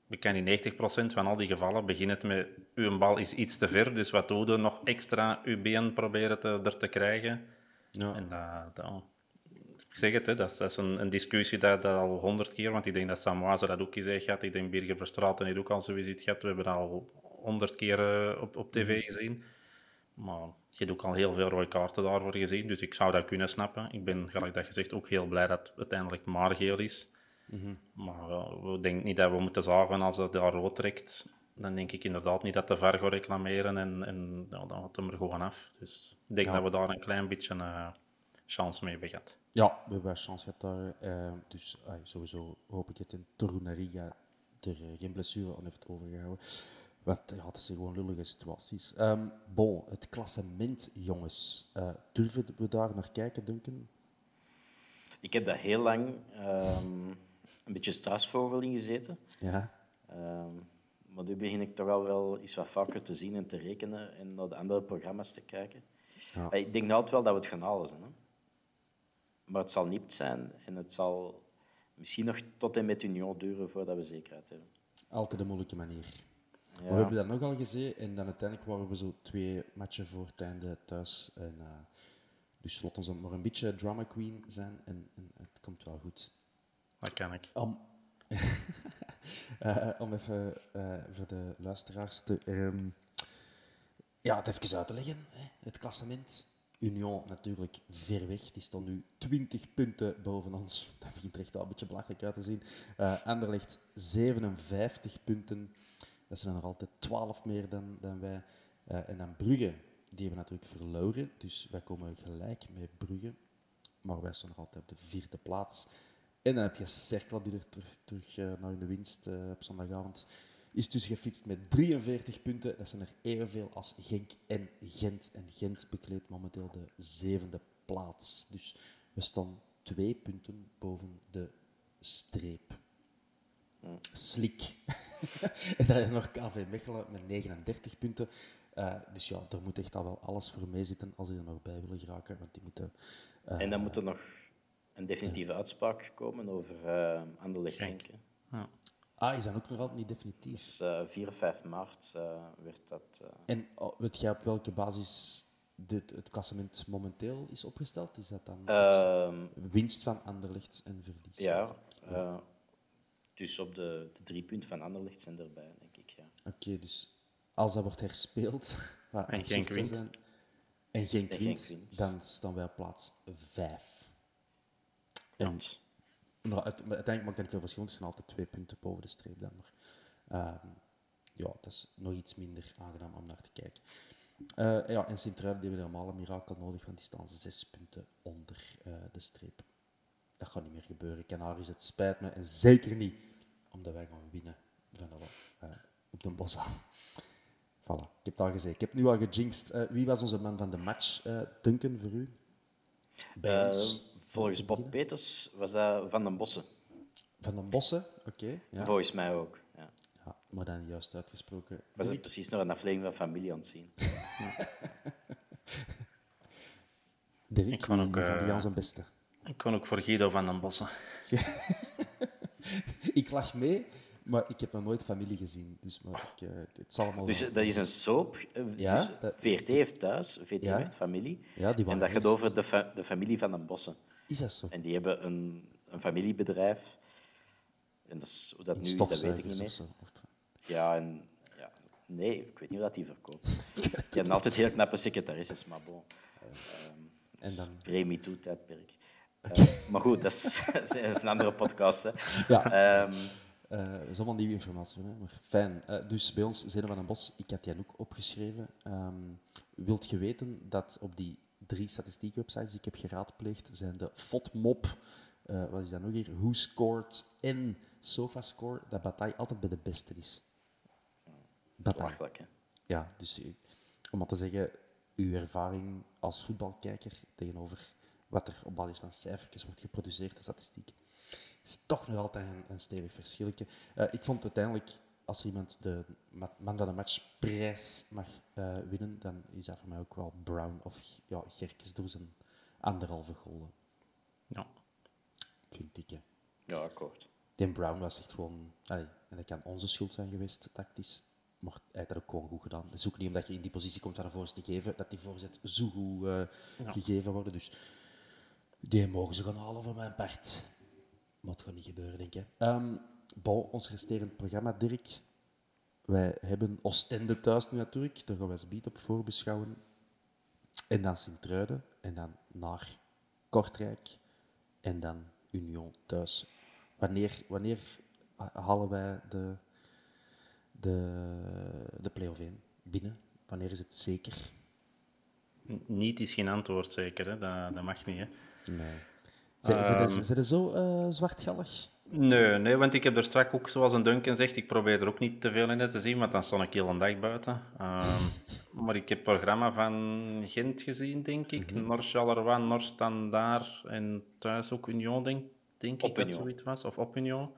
we kennen in 90% van al die gevallen begint het met uw bal is iets te ver, dus wat doe je nog extra uw been proberen te, er te krijgen. Ja. En dat, dat, ik zeg het, hè, dat, is, dat is een, een discussie dat, dat al honderd keer, want ik denk dat Samoise dat ook heeft gehad. Ik denk Birger Verstraeten heeft ook al zoiets gehad. We hebben dat al honderd keer eh, op, op tv gezien. Maar je hebt ook al heel veel rode kaarten daarvoor gezien, dus ik zou dat kunnen snappen. Ik ben, gelijk dat gezegd, ook heel blij dat het uiteindelijk maar geel is. Maar eh, we denken niet dat we moeten zagen als dat daar rood trekt. Dan denk ik inderdaad niet dat de VAR gaat reclameren en, en ja, dan gaat hem er gewoon af. Dus ik denk Ja. dat we daar een klein beetje eh chance mee hebben gehad. Ja, we hebben wel chance gehad daar. eh, dus sowieso hoop ik het in Torunariga er eh, geen blessure aan heeft overgehouden. Want ja, dat zijn gewoon lullige situaties. Ehm, bon, het klassement, jongens. Eh, durven we daar naar kijken, Duncan? Ik heb daar heel lang ehm, een beetje struisvogel in gezeten. Ja. Ehm, maar nu begin ik toch al wel iets wat vaker te zien en te rekenen en naar de andere programma's te kijken. Ja. Eh, Ik denk altijd wel dat we het gaan halen. Hè? Maar het zal niet zijn en het zal misschien nog tot en met Union duren voordat we zekerheid hebben. Altijd een moeilijke manier. Ja. Maar we hebben dat nogal gezien en dan uiteindelijk waren we zo twee matchen voor het einde thuis. En, eh, dus laat ons dan maar een beetje drama queen zijn en, en het komt wel goed. Kan ik. Om, *laughs* Eh, om even eh, voor de luisteraars te, ehm, ja, het even uit te leggen. Hè. Het klassement. Union natuurlijk ver weg. Die stond nu 20 punten boven ons. *laughs* Dat begint echt wel een beetje belachelijk uit te zien. Eh Anderlecht 57 punten. Dat zijn er altijd 12 meer dan, dan wij. Eh, en dan Brugge, die hebben natuurlijk verloren. Dus wij komen gelijk met Brugge. Maar wij staan nog altijd op de vierde plaats. En dan heb je Cercle die er terug, terug eh, naar de winst eh, op zondagavond is dus gefietst met 43 punten. Dat zijn er evenveel als Genk en Gent. En Gent bekleedt momenteel de zevende plaats. Dus we staan twee punten boven de streep. Slik. *laughs* en dan je nog KV Mechelen met 39 punten. Eh, dus ja, er moet echt al wel alles voor mee zitten als die er nog bij willen geraken. Want die moeten... En dan moet er nog een definitieve uitspraak komen over uh, Anderlecht Genk. hè. Ah, is dat ook nog altijd niet definitief? Dus eh 4 of 5 maart eh, werd dat... eh, En oh, weet jij op welke basis dit, het klassement momenteel is opgesteld? Is dat dan Ehm, winst van Anderlecht en verlies? ja, eh, dus op de, de drie punten van Anderlecht zijn erbij, denk ik. Ja. Oké, dus als dat wordt herspeeld, *laughs* En Genk wint. zijn, en geen Genk wint. dan staan wij op plaats 5. Maar uit- maar uiteindelijk maakt dat niet veel verschil, want het zijn altijd twee punten boven de streep dan. Maar ehm, ja, dat is nog iets minder aangenaam om naar te kijken. Eh, ja, en Sint-Truiden die hebben helemaal een mirakel nodig, want die staan zes punten onder eh, de streep. Dat gaat niet meer gebeuren. Canaris, het spijt me. En zeker niet omdat wij gaan winnen van alle, eh, op de Bossa. Voilà, ik heb het al gezegd. Ik heb nu al gejinxed. Eh, wie was onze man van de match, eh Duncan, voor u? Bij ons. Volgens Bob. Peters was dat Van den Bossen. Van den Bossen, oké. ja. Volgens mij ook. Ja. Ja, maar dan juist uitgesproken. Was Dirk? precies nog een aflevering van Familie aan het zien. *laughs* Dirk, Ik kan ook, eh, jij zijn beste? Ik kon ook voor Guido van den Bossen. *laughs* Ik lach mee, maar ik heb nog nooit familie gezien. Dus maar ik, eh, het zal allemaal Dus wel- dat is een soap. eh, Ja, dus dat- VRT heeft thuis, VRT Ja. heeft familie. Ja, die en dat gaat over de, fa- de familie van den Bossen. Is dat zo? En die hebben een, een familiebedrijf. En dat is, hoe dat In nu is, dat weet ik niet of meer. Of- Ja, en, ja, nee, ik weet niet hoe dat die verkoopt. *laughs* Die hebben altijd heel knappe secretaresses, maar bon. Ehm, is En dan- Pre-MeToo-tijdperk. Eh, maar goed, *laughs* dat is, dat is een andere podcast. Hè. Ja. Ehm, Eh, dat is allemaal nieuwe informatie, hè? maar fijn. Eh, dus bij ons, Zeden van den Bos, ik had die ook opgeschreven. Ehm, wilt je weten dat op die drie statistiekwebsites die ik heb geraadpleegd, zijn de FODMOP, eh, wat is dat nog hier, Who Scored en SofaScore, dat Bataille altijd bij de beste is. Bataille. Ja, dus eh, om maar te zeggen, uw ervaring als voetbalkijker tegenover wat er op basis van cijfertjes wordt geproduceerd, de statistiek, is toch nog altijd een, een stevig verschilletje. Eh, ik vond uiteindelijk, als er iemand de ma- man van de match prijs mag eh, winnen, dan is dat voor mij ook wel Brown of ja, Gerkes door zijn anderhalve golen, Ja. vind ik. Hè. Ja, akkoord. Dan Brown was echt gewoon... Allee, en dat kan onze schuld zijn geweest, tactisch. Maar hij heeft dat ook gewoon goed gedaan. Het is ook niet omdat je in die positie komt van een voorzet te geven, dat die voorzet zo goed eh, gegeven worden. Dus die mogen ze gaan halen van mijn part. Het gaat niet gebeuren, denk ik. Bon, ons resterend programma, Dirk. Wij hebben Oostende thuis nu natuurlijk. Daar gaan wij Beat op voorbeschouwen. En dan Sint-Truiden. En dan naar Kortrijk. En dan Union thuis. Wanneer, wanneer ha- halen wij de, de, de play-off 1 binnen? Wanneer is het zeker? Niet is geen antwoord, zeker. Hè? Dat, dat mag niet. Hè? Nee. Zijn Ehm. ze zijn zo eh, zwartgallig? Nee, nee, want ik heb er straks ook, zoals een Duncan zegt, ik probeer er ook niet te veel in te zien, want dan stond ik heel een dag buiten. Ehm, *laughs* maar ik heb het programma van Gent gezien, denk ik. Mhm. Nors Charleroi, Nors Standaard en thuis ook Union, denk, denk ik dat zoiets was. Of op Union.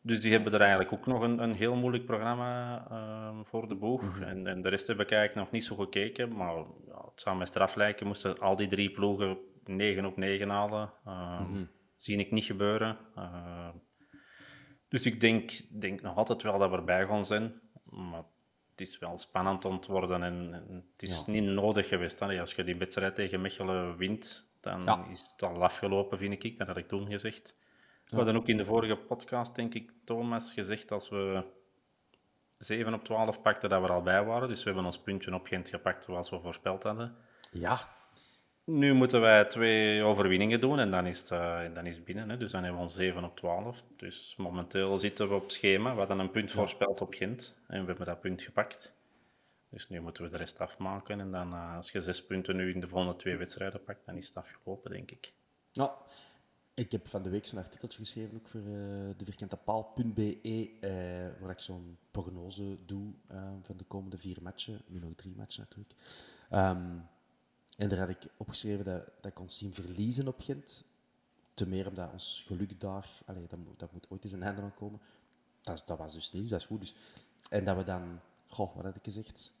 Dus die hebben er eigenlijk ook nog een, een heel moeilijk programma ehm, voor de boeg. Mhm. en, en de rest heb ik eigenlijk nog niet zo gekeken. Maar ja, het zou mij straf lijken, moesten al die drie ploegen 9 op 9 halen. Ehm, Zie ik niet gebeuren. Ehm, dus ik denk, denk nog altijd wel dat we erbij gaan zijn. Maar het is wel spannend om te worden. En, en het is niet nodig geweest. Hè. Als je die wedstrijd tegen Mechelen wint, dan Ja. is het al afgelopen, vind ik. Dat had ik toen gezegd. We hadden ook in de vorige podcast, denk ik, Thomas, gezegd als we 7 op 12 pakten, dat we er al bij waren. Dus we hebben ons puntje op Gent gepakt zoals we voorspeld hadden. Ja. Nu moeten wij twee overwinningen doen en dan is het, eh, dan is het binnen. Hè. Dus dan hebben we ons 7 op 12. Dus momenteel zitten we op schema. We hadden een punt voorspeld op Gent en we hebben dat punt gepakt. Dus nu moeten we de rest afmaken. En dan, eh, als je zes punten nu in de volgende twee wedstrijden pakt, dan is het afgelopen, denk ik. Ja, ik heb van de week zo'n artikeltje geschreven ook voor eh de vierkantepaal.be, eh, waar ik zo'n prognose doe van de komende vier matchen. Nu nog drie matchen natuurlijk. Ehm, en daar had ik opgeschreven dat, dat ik ons zien verliezen op Gent. Te meer omdat ons geluk daar, dat, moet, dat moet ooit eens een einde aan komen. Dat, dat was dus niet, dat is goed. Dus. En dat we dan, goh, wat had ik gezegd?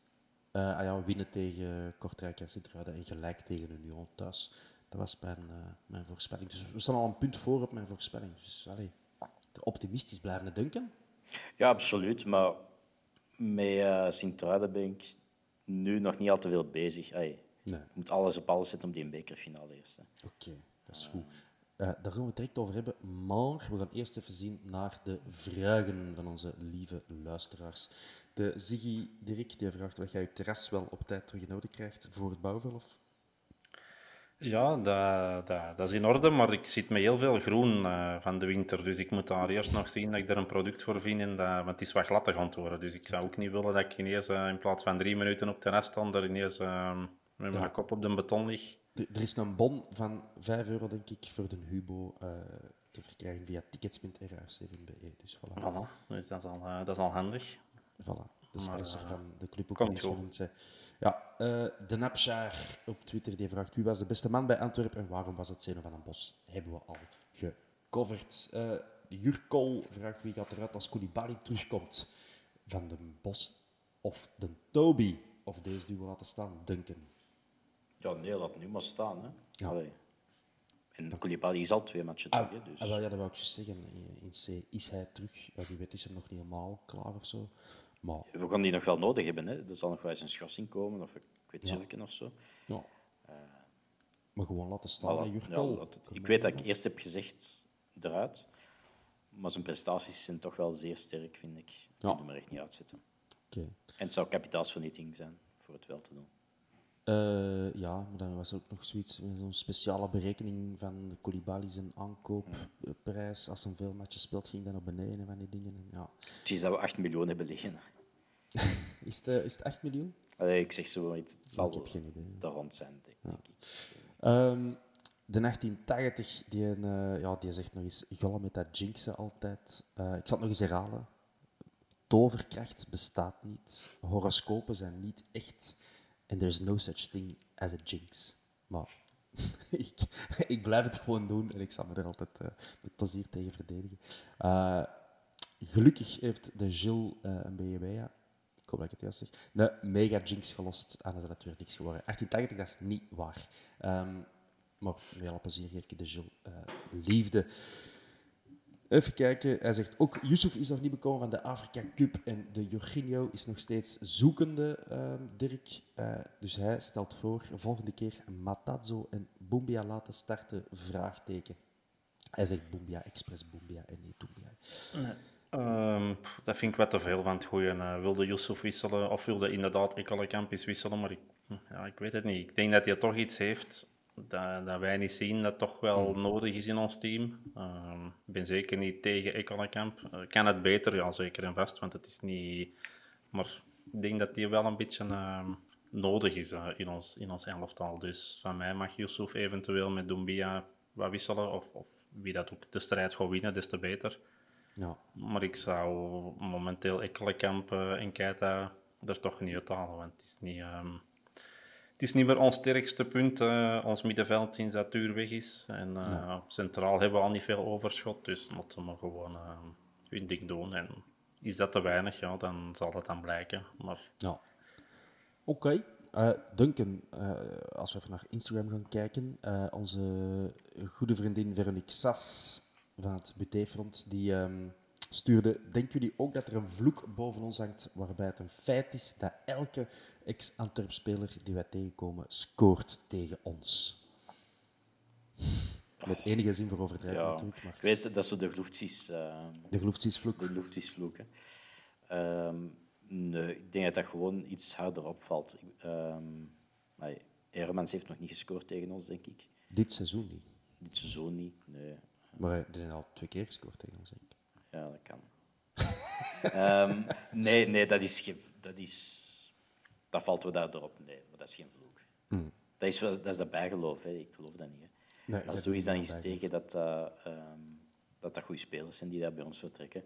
Eh, ah ja, winnen tegen Kortrijk en Sint-Truiden en gelijk tegen Union thuis. Dat was mijn, eh, mijn voorspelling. Dus we staan al een punt voor op mijn voorspelling. Dus allee, optimistisch blijven denken. Ja, absoluut. Maar met eh Sint-Truiden ben ik nu nog niet al te veel bezig. Nee. Je moet alles op alles zetten om die een bekerfinale eerst. hè. Oké, dat is goed. Eh, daar gaan we het direct over hebben. Maar we gaan eerst even zien naar de vragen van onze lieve luisteraars. De Ziggy Dirk die vraagt of jij je terras wel op tijd terug in orde krijgt voor het bouwverlof. Ja, dat, dat, dat is in orde, maar ik zit met heel veel groen eh, van de winter. Dus ik moet daar eerst nog zien dat ik er een product voor vind. En dat, want het is wat gladder gaan worden. Dus ik zou ook niet willen dat ik ineens eh, in plaats van drie minuten op terras stand, er ineens eh, met mijn kop op de beton lig. Er is een bon van 5 euro, denk ik, voor de Hubo eh, te verkrijgen via tickets.ruis7.be. Dus voilà. Voilà, dus dat is al, eh, dat is al handig. Voilà, de sponsor eh, van de club ook komt genoemd. zij. Ja, de Napshaar op Twitter die vraagt wie was de beste man bij Antwerpen en waarom was het Zeno van den Bos? Hebben we al gecoverd. Jurkol vraagt wie gaat eruit als Koulibaly terugkomt. Van den Bos of de Toby? Of deze duo laten staan? Duncan. Ja, nee, laat nu maar staan. Hè. Ja. Allee. En Koulibaly is al twee matchen Ah, terug. dus. ah, wel, ja, dat wou ik juist zeggen. In C is hij terug. Ja, wie weet is hem nog niet helemaal klaar of zo. Maar We gaan die nog wel nodig hebben. Hè. Er zal nog wel eens een schorsing komen, of ik weet Ja. of zo. ja. maar gewoon laten staan, Voilà. Ja, ik weet dat ik eerst heb gezegd eruit, maar zijn prestaties zijn toch wel zeer sterk, vind ik. Ik Ja. moet hem er echt niet uitzetten. En het zou kapitaalsvernietiging zijn voor het wel te doen. Eh, ja, maar dan was er ook nog zoiets, eh, zo'n speciale berekening van de Koulibaly zijn aankoopprijs. Als hij veel matches speelt, ging dan naar beneden en van die dingen. En ja. Het is dat we 8 miljoen hebben liggen. *laughs* Is, het, eh, is het 8 miljoen? Allee, ik zeg zo, het zal Ik heb geen idee. rond zijn, denk ik. Ehm, de 1880, die, eh, ja, die zegt nog eens, gollen met dat jinxen altijd. Eh, ik zal het nog eens herhalen. Toverkracht bestaat niet. Horoscopen zijn niet echt. En there's no such thing as a jinx. Maar *laughs* ik, ik blijf het gewoon doen en ik zal me er altijd eh, met plezier tegen verdedigen. Eh, gelukkig heeft de Gilles eh, een BW, ja. ik hoop dat ik het juist zeg, de mega jinx gelost. En dat is natuurlijk niks geworden. 1880, dat is niet waar. Ehm, maar met plezier geef ik de Gilles liefde. Even kijken. Hij zegt ook, Yusuf is nog niet bekomen van de Afrika Cup en de Jorginho is nog steeds zoekende, ehm, Dirk. Eh, dus hij stelt voor, volgende keer Matazo en Bumbia laten starten, vraagteken. Hij zegt Bumbia, Express Bumbia en niet Dumbia. Ehm, dat vind ik wat te veel van het goede. Eh, wilde Yusuf wisselen of wilde inderdaad Ekkelenkamp eens wisselen, maar hm, ja, ik weet het niet. Ik denk dat hij toch iets heeft dat, dat wij niet zien, dat toch wel nodig is in ons team. Ehm, Ik ben zeker niet tegen Ekkelenkamp. Eh, kan het beter? Ja, zeker en vast, want het is niet... Maar ik denk dat die wel een beetje ehm, nodig is eh, in, ons, in ons elftal. Dus van mij mag Yusuf eventueel met Doumbia wat wisselen, of, of wie dat ook de strijd gaat winnen, des te beter. Ja. Maar ik zou momenteel Ekkelenkamp eh, en Keita er toch niet uit halen, want het is niet, ehm, het is niet meer ons sterkste punt, ons middenveld sinds dat Tuur weg is. En eh, centraal hebben we al niet veel overschot, dus moeten we gewoon eh, hun ding doen. En is dat te weinig, ja, dan zal dat dan blijken. Maar Ja. Oké. Eh, Duncan, als we even naar Instagram gaan kijken, onze goede vriendin Veronique Sas van het BT-front, die ehm, stuurde, denken jullie ook dat er een vloek boven ons hangt waarbij het een feit is dat elke ex-Antwerp-speler die wij tegenkomen scoort tegen ons? Met enige zin voor overdrijven Ja, natuurlijk, maar ik weet, dat is zo de gloefties, eh de gloeftiesvloek. de gloeftiesvloek. hè. Ehm, nee, ik denk dat dat gewoon iets harder opvalt. Maar Hermans heeft nog niet gescoord tegen ons, denk ik. Dit seizoen niet. Dit seizoen niet. Nee, Maar hij heeft al twee keer gescoord tegen ons, denk ik. ja, dat kan. *laughs* Nee, nee, dat is, dat is... Dat valt we daardoor op. Nee, maar dat is geen vloek. Dat, is, wel- dat is dat bijgeloof, hè. ik geloof dat niet. Hè. Nee, dat zo is, doe dan wel tegen dat, eh, ehm, dat dat goede spelers zijn die daar bij ons vertrekken.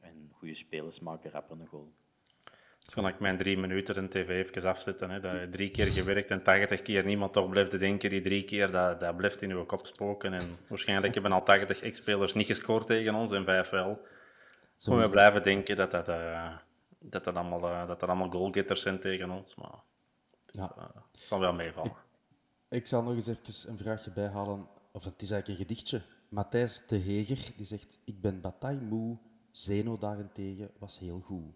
En goede spelers maken rapper een goal. het is van ik mijn drie minuten een tv even afzetten. Hè, dat je drie keer gewerkt en tachtig keer niemand toch blijft denken. Die drie keer, dat, dat blijft in uw kop spoken. En waarschijnlijk hebben al 80 ex-spelers niet gescoord tegen ons en vijf wel. Maar we blijven denken dat dat, eh, dat, dat, allemaal, eh, dat er allemaal goalgetters zijn tegen ons. Maar het, is, Ja. eh, het zal wel meevallen. Ik zal nog eens even een vraagje bijhalen. Of het is eigenlijk een gedichtje. Matthijs de Heger die zegt: Ik ben bataille moe. Zeno daarentegen was heel goed.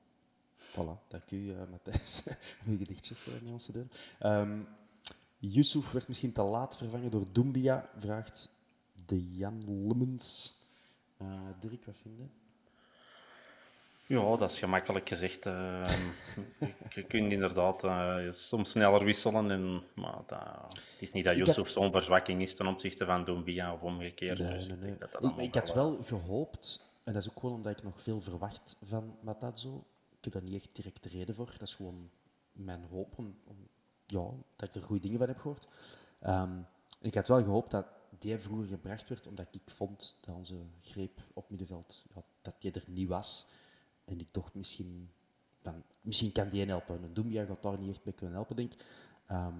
Voilà, dank u, eh, Matthijs, *laughs* om uw gedichtjes met ons te delen. Ehm Yusuf werd misschien te laat vervangen door Doumbia, vraagt de Jan Lummens. Eh Dirk, wat vind je? Ja, dat is gemakkelijk gezegd. eh. *laughs* je, kunt inderdaad eh, soms sneller wisselen. En, maar dat, het is niet dat Yusuf had- zo'n verzwakking is ten opzichte van Doumbia of omgekeerd. Nee, Dus nee, ik nee. dat dat Ik, had eh, wel gehoopt, en dat is ook gewoon omdat ik nog veel verwacht van Matazo. Ik heb daar niet echt direct de reden voor. Dat is gewoon mijn hoop, om, om- ja, dat ik er goede dingen van heb gehoord. Ehm, ik had wel gehoopt dat die vroeger gebracht werd, omdat ik vond dat onze greep op middenveld, ja, dat die er niet was. En ik dacht misschien, dan, misschien kan die een helpen. Een Doumbia gaat daar niet echt bij kunnen helpen, denk ik. Ehm,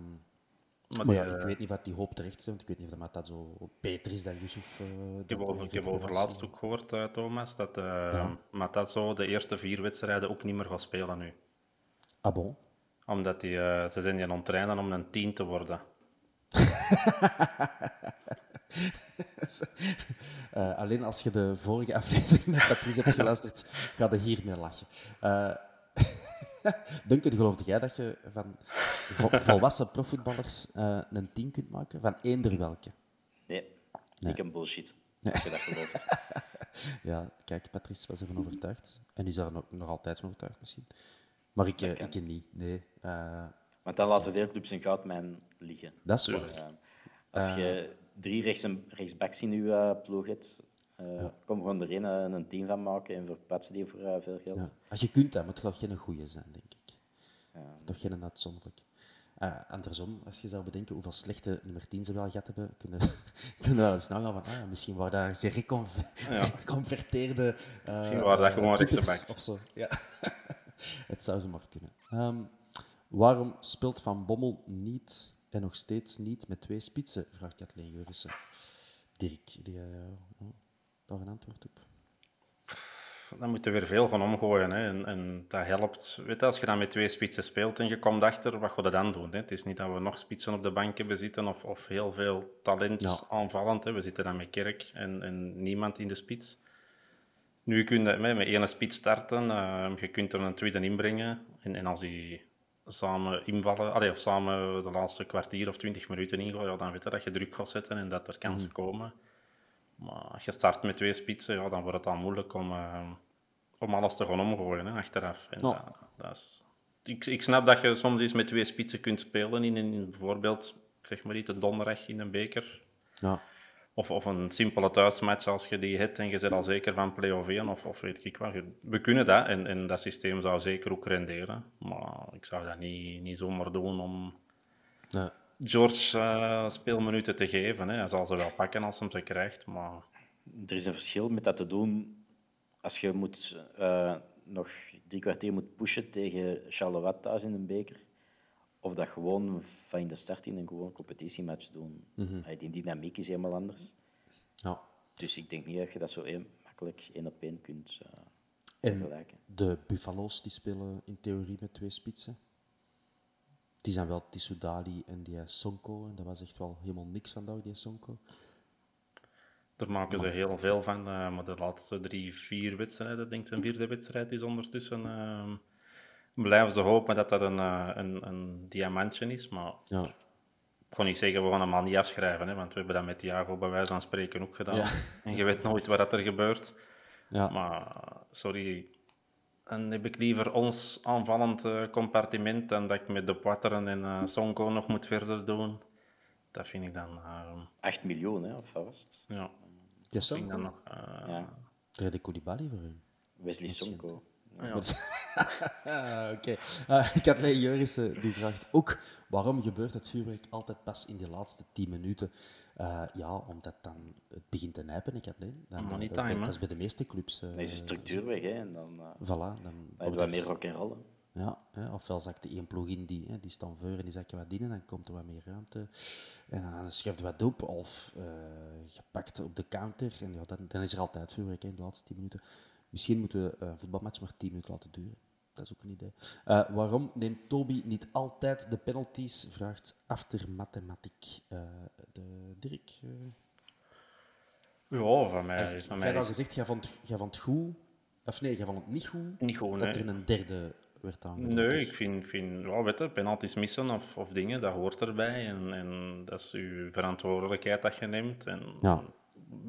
Maar maar die, ja, ik eh, weet niet wat die hoop terecht is, want ik weet niet of dat Matazo beter is dan Yusuf. eh, Ik heb over, ik heb laatst ook gehoord, eh, Thomas, dat uh, Matazo de eerste vier wedstrijden ook niet meer gaat spelen nu. Ah bon? Omdat die, ze zijn die aan het trainen om een tien te worden. *laughs* Eh, alleen als je de vorige aflevering met Patrice hebt geluisterd, ga je hiermee lachen. Uh, *laughs* Duncan, geloofde jij dat je van vo- volwassen profvoetballers eh, een team kunt maken? Van eender welke? Nee, ik een bullshit. Als je dat gelooft. *laughs* Ja, kijk, Patrice was ervan overtuigd. En is er nog, nog altijd van overtuigd misschien. Maar ik, ik niet, nee. Want dan laten veel clubs een goudmijn liggen. dat is waar. Eh, als je drie rechts en rechtsbacks in je eh, ploeg hebt, eh, kom gewoon er een, eh, een team van maken en verplaatsen die voor eh, veel geld. Ja. Als je kunt dat, moet het wel geen goede zijn, denk ik. Toch geen uitzonderlijk. Eh, andersom, als je zou bedenken hoeveel slechte nummer 10 ze wel gehad hebben, kunnen *laughs* kunnen we wel eens snel gaan van, ah, misschien waren dat gereconverteerde *laughs* uh, Misschien waren dat gewoon rechtsbacks. of zo. Ja. *laughs* het zou ze maar kunnen. Ehm, waarom speelt Van Bommel niet en nog steeds niet met twee spitsen? Vraagt Kathleen Jurissen. Dirk, die uh, daar een antwoord op. Dan moet je weer veel gaan omgooien. Hè. En, en dat helpt. Weet je, als je dan met twee spitsen speelt en je komt achter, wat ga je dan doen? Hè? Het is niet dat we nog spitsen op de bank hebben zitten of, of heel veel talent Ja. aanvallend. Hè. We zitten dan met Kerk en, en niemand in de spits. Nu kun je met, met één spits starten, uh, je kunt er een tweede inbrengen. En, en als die samen invallen, allee, of samen de laatste kwartier of twintig minuten ingooien, ja, dan weet je dat je druk gaat zetten en dat er kansen mm. komen. Maar als je start met twee spitsen, ja, dan wordt het al moeilijk om, uh, om alles te gaan omgooien hè, achteraf. En dat, dat is, ik, ik snap dat je soms eens met twee spitsen kunt spelen in, in bijvoorbeeld, zeg maar iets, de donderdag in een beker. Ja. Of, of een simpele thuismatch als je die hebt en je zit al zeker van play-off 1 of, of weet ik wat. We kunnen dat en, en dat systeem zou zeker ook renderen. Maar ik zou dat niet, niet zomaar doen om ja. George uh, speelminuten te geven. Hè. Hij zal ze wel pakken als hij hem ze krijgt. Maar... Er is een verschil met dat te doen als je moet, uh, nog drie kwartier moet pushen tegen Charleroi thuis in een beker. Of dat gewoon van in de start in een gewone competitiematch doen. Mm -hmm. Die dynamiek is helemaal anders. Ja. Dus ik denk niet dat je dat zo een, makkelijk één op één kunt uh, en vergelijken. De Buffalo's die spelen in theorie met twee spitsen. Die zijn wel Tissoudali en die Sonko. En dat was echt wel helemaal niks vandaag, die Sonko. Daar maken ze heel veel van. Uh, maar de laatste drie, vier wedstrijden, denk ik, een vierde wedstrijd is ondertussen. Uh, blijven ze hopen dat dat een, uh, een, een diamantje is. Maar ja. ik kon niet zeggen, we gaan hem al niet afschrijven. Hè, want we hebben dat met Thiago bij wijze van spreken ook gedaan. Ja. En je weet nooit wat er gebeurt. Ja. Maar sorry, dan heb ik liever ons aanvallend compartiment dan dat ik met de Poiteren en uh, Sonko nog moet verder doen. Dat vind ik dan... Uh, 8 miljoen, hè, of vast. Ja. Ja, Sonko? Dan nog, uh, ja. Trede Koulibaly voor u? Wesley Sonko. Ja. *laughs* Oké. Okay. Uh, ik had Lee Jurissen die vraagt ook waarom gebeurt het vuurwerk altijd pas in de laatste 10 minuten? Uh, ja, omdat dan het begint te nijpen. Ik had nee, dan, time, dat is bij de meeste clubs. Uh, dan is de structuur weg, hè? En dan, uh, voilà, dan, dan heb je wat meer rock en rollen. Ja, hè, ofwel zakt de één ploeg in die, hè, die staan voor en die zakken wat in en dan komt er wat meer ruimte. En dan schuift wat op of uh, gepakt op de counter. En ja, dan, dan is er altijd vuurwerk in de laatste 10 minuten. Misschien moeten we een voetbalmatch maar 10 minuten laten duren. Dat is ook een idee. Uh, waarom neemt Toby niet altijd de penalties? Vraagt After Mathematiek. Uh, de Dirk. Ja, van mij. Is, van mij jij had al gezegd, jij vond, jij vond het goed. Of nee, jij vond het niet goed. Niet goed, dat er een derde werd aangenomen. Nee, dus- ik vind, vind ja, weet je, penalties missen of, of dingen, dat hoort erbij. En, en dat is uw verantwoordelijkheid dat je neemt. En ja.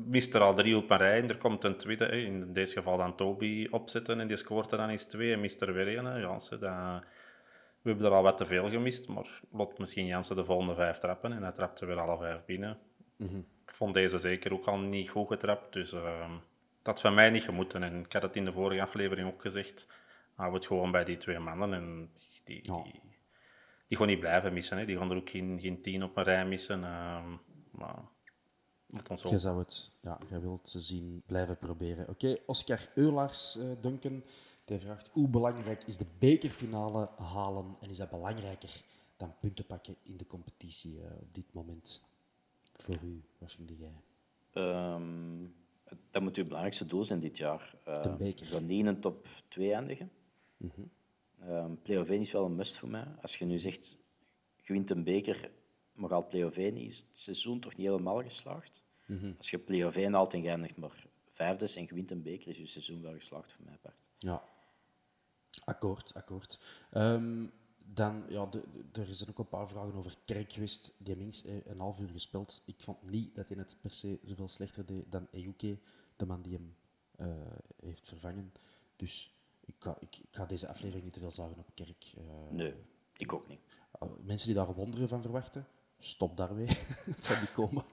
Mist er al drie op een rij en er komt een tweede. In deze geval dan Toby opzetten en die scoort er dan eens twee en mist er weer een. Ja, dat, we hebben er al wat te veel gemist, maar lot misschien Jansen de volgende vijf trappen en hij trapte weer alle vijf binnen. Mm -hmm. Ik vond deze zeker ook al niet goed getrapt, dus uh, dat van mij niet gemoeten. En ik had het in de vorige aflevering ook gezegd hou het gewoon bij die twee mannen. En die, die, die, die gaan niet blijven missen. Hè. Die gaan er ook geen, geen tien op een rij missen. Uh, maar Je zou het, ja, je wilt ze zien blijven proberen. Oké, Oscar Eulaars, uh, Duncan, die vraagt hoe belangrijk is de bekerfinale halen en is dat belangrijker dan punten pakken in de competitie uh, op dit moment? Voor u, wat vind jij? Um, dat moet uw belangrijkste doel zijn dit jaar. Uh, de beker. Je niet in een top 2 eindigen. Mm -hmm. play-off 1 is wel een must voor mij. Als je nu zegt, je wint een beker, maar al play-off 1 is het seizoen toch niet helemaal geslaagd. Mm -hmm. Als je 1 haalt en eindigt maar vijfde en je wint een beker, is je seizoen wel geslaagd voor mij part. Ja, akkoord, akkoord. Um, dan, ja, de, de, er zijn ook een paar vragen over Kerk geweest. Die Minks een half uur gespeeld. Ik vond niet dat hij het per se zoveel slechter deed dan Ejuke, de man die hem uh, heeft vervangen. Dus ik ga, ik, ik, ga deze aflevering niet te veel zagen op Kerk. Uh, nee, ik ook niet. Uh, mensen die daar wonderen van verwachten, stop daarmee. *laughs* het zal niet komen.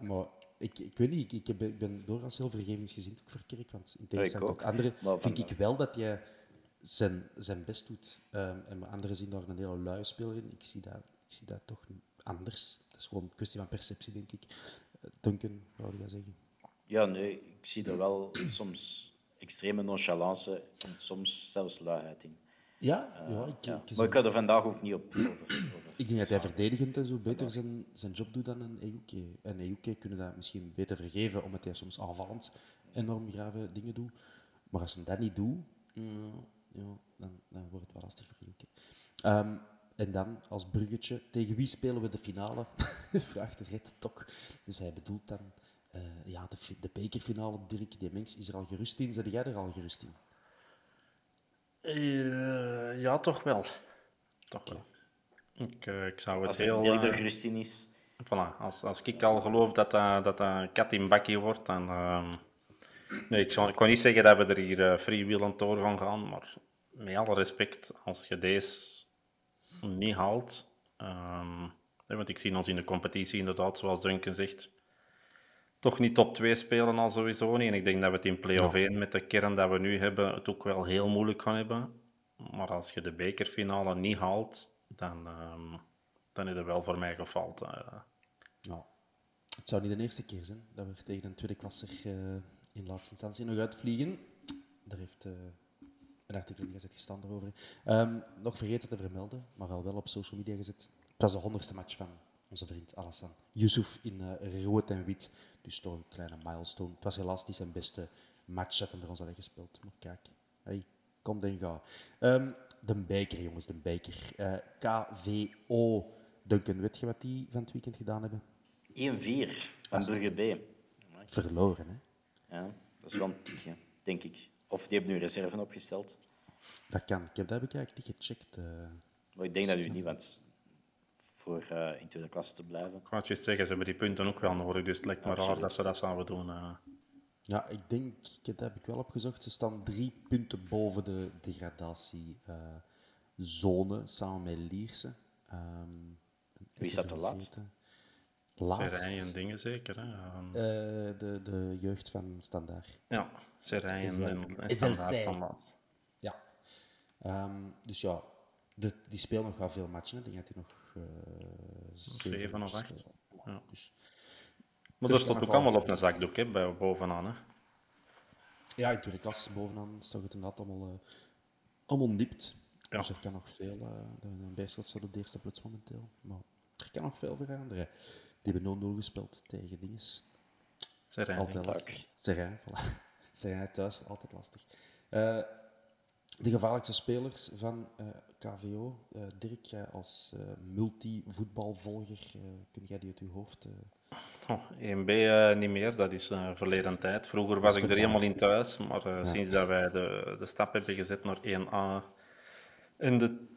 *laughs* maar ik, ik weet niet, ik, ik, ben, doorgaans heel vergevingsgezind ook voor Kerk. Want in tegenstelling tot anderen vind ik wel dat je zijn, zijn best doet. Um, en anderen zien daar een hele luie speler in. Ik zie dat, ik zie dat toch anders. Dat is gewoon een kwestie van perceptie, denk ik. Uh, Duncan, wou je zeggen? Ja, nee, ik zie er wel soms extreme nonchalance en soms zelfs luiheid in. Ja, ja, ik, ja. Ik maar ik ga er vandaag ook niet op over. over ik denk dat hij verdedigend en zo beter zijn, zijn job doet dan een EUK. En EUK kunnen dat misschien beter vergeven, omdat hij soms aanvallend enorm grave dingen doet. Maar als hij dat niet doet, mm, ja, dan, dan wordt het wel lastig voor UK. Um, en dan als bruggetje, tegen wie spelen we de finale? *laughs* Vraagt de Red Tok. Dus hij bedoelt dan Eh, ja, de, de bekerfinale, Dirk de Mengs, is er al gerust in. Zet jij er al gerust in? Eh, ja, toch wel. Toch wel. Ik, eh, ik zou het Als heel... Dirk er eh, gerust in is. Voilà, als, als ik al geloof dat dat, dat, dat een kat in bakkie wordt, dan... ehm, nee, ik, kan niet zeggen dat we er hier uh, freewheelend door gaan gaan, maar met alle respect, als je deze niet haalt... ehm, hè, want ik zie ons in de competitie inderdaad, zoals Duncan zegt, toch niet top 2 spelen al sowieso niet. En ik denk dat we het in play-off 1 met de kern dat we nu hebben, het ook wel heel moeilijk gaan hebben. Maar als je de bekerfinale niet haalt, dan, ehm, dan is er wel voor mij gefaald. eh. Ja. Het zou niet de eerste keer zijn dat we tegen een tweede klasser eh, in laatste instantie nog uitvliegen. Daar heeft eh, een artikel in gezet gestaan daarover. Ehm, nog vergeten te vermelden, maar al wel op social media gezet. Het was de honderdste match van onze vriend Alassane Yusuf in eh, rood en wit. Dus toch een kleine milestone. Het was helaas niet zijn beste match dat hij bij ons al heeft gespeeld. Maar kijk, hey, kom en ga. Ehm, de beker, jongens, de beker. Eh, KVO. Duncan, weet je wat die van het weekend gedaan hebben? 1-4 van Brugge B. Verloren, hè? Ja, dat is wel een tikje, denk ik. Of die hebben nu reserven opgesteld. Dat kan. Ik heb, dat heb ik eigenlijk niet gecheckt. eh. Maar ik denk dat u niet, want voor eh, in tweede klasse te blijven. Ik wou het juist zeggen, ze hebben die punten ook wel nodig, dus het lijkt me raar dat ze dat zouden doen. eh. Ja, ik denk, ik- dat heb ik wel opgezocht, ze staan drie punten boven de degradatiezone, samen met Lierse. Ehm, Wie staat er laatst? vergeten. Serij Laatst. en dingen zeker. Hè? Ehm, Eh, de, de jeugd van Standaard. ja, Serij is en, Standaard zij? dan laatst. Ja. Ehm, dus ja, de, die spelen nog wel veel matchen. hè. Ik denk dat hij nog eh zeven Zeven of acht. speelt. Ja. Dus, Maar Dus dat nog ook allemaal op een zakdoek hè, bij, bovenaan. Hè. ja, in tweede klas bovenaan staat het inderdaad allemaal, eh, allemaal nipt. Ja. Dus er kan nog veel... de, de Bijschot staat op de eerste plaats momenteel. Maar er kan nog veel veranderen. Die hebben 0-0 gespeeld tegen dinges. Serij, Altijd lastig. Serijn, voilà. *laughs* Serijn thuis, altijd lastig. De gevaarlijkste spelers van eh, KVO. Eh, Dirk, jij als eh, multi-voetbalvolger, kun jij die uit uw hoofd... Oh, 1B eh, niet meer, dat is verleden tijd. Vroeger was ik er helemaal in thuis, maar sinds dat wij de, de stap hebben gezet naar 1A en de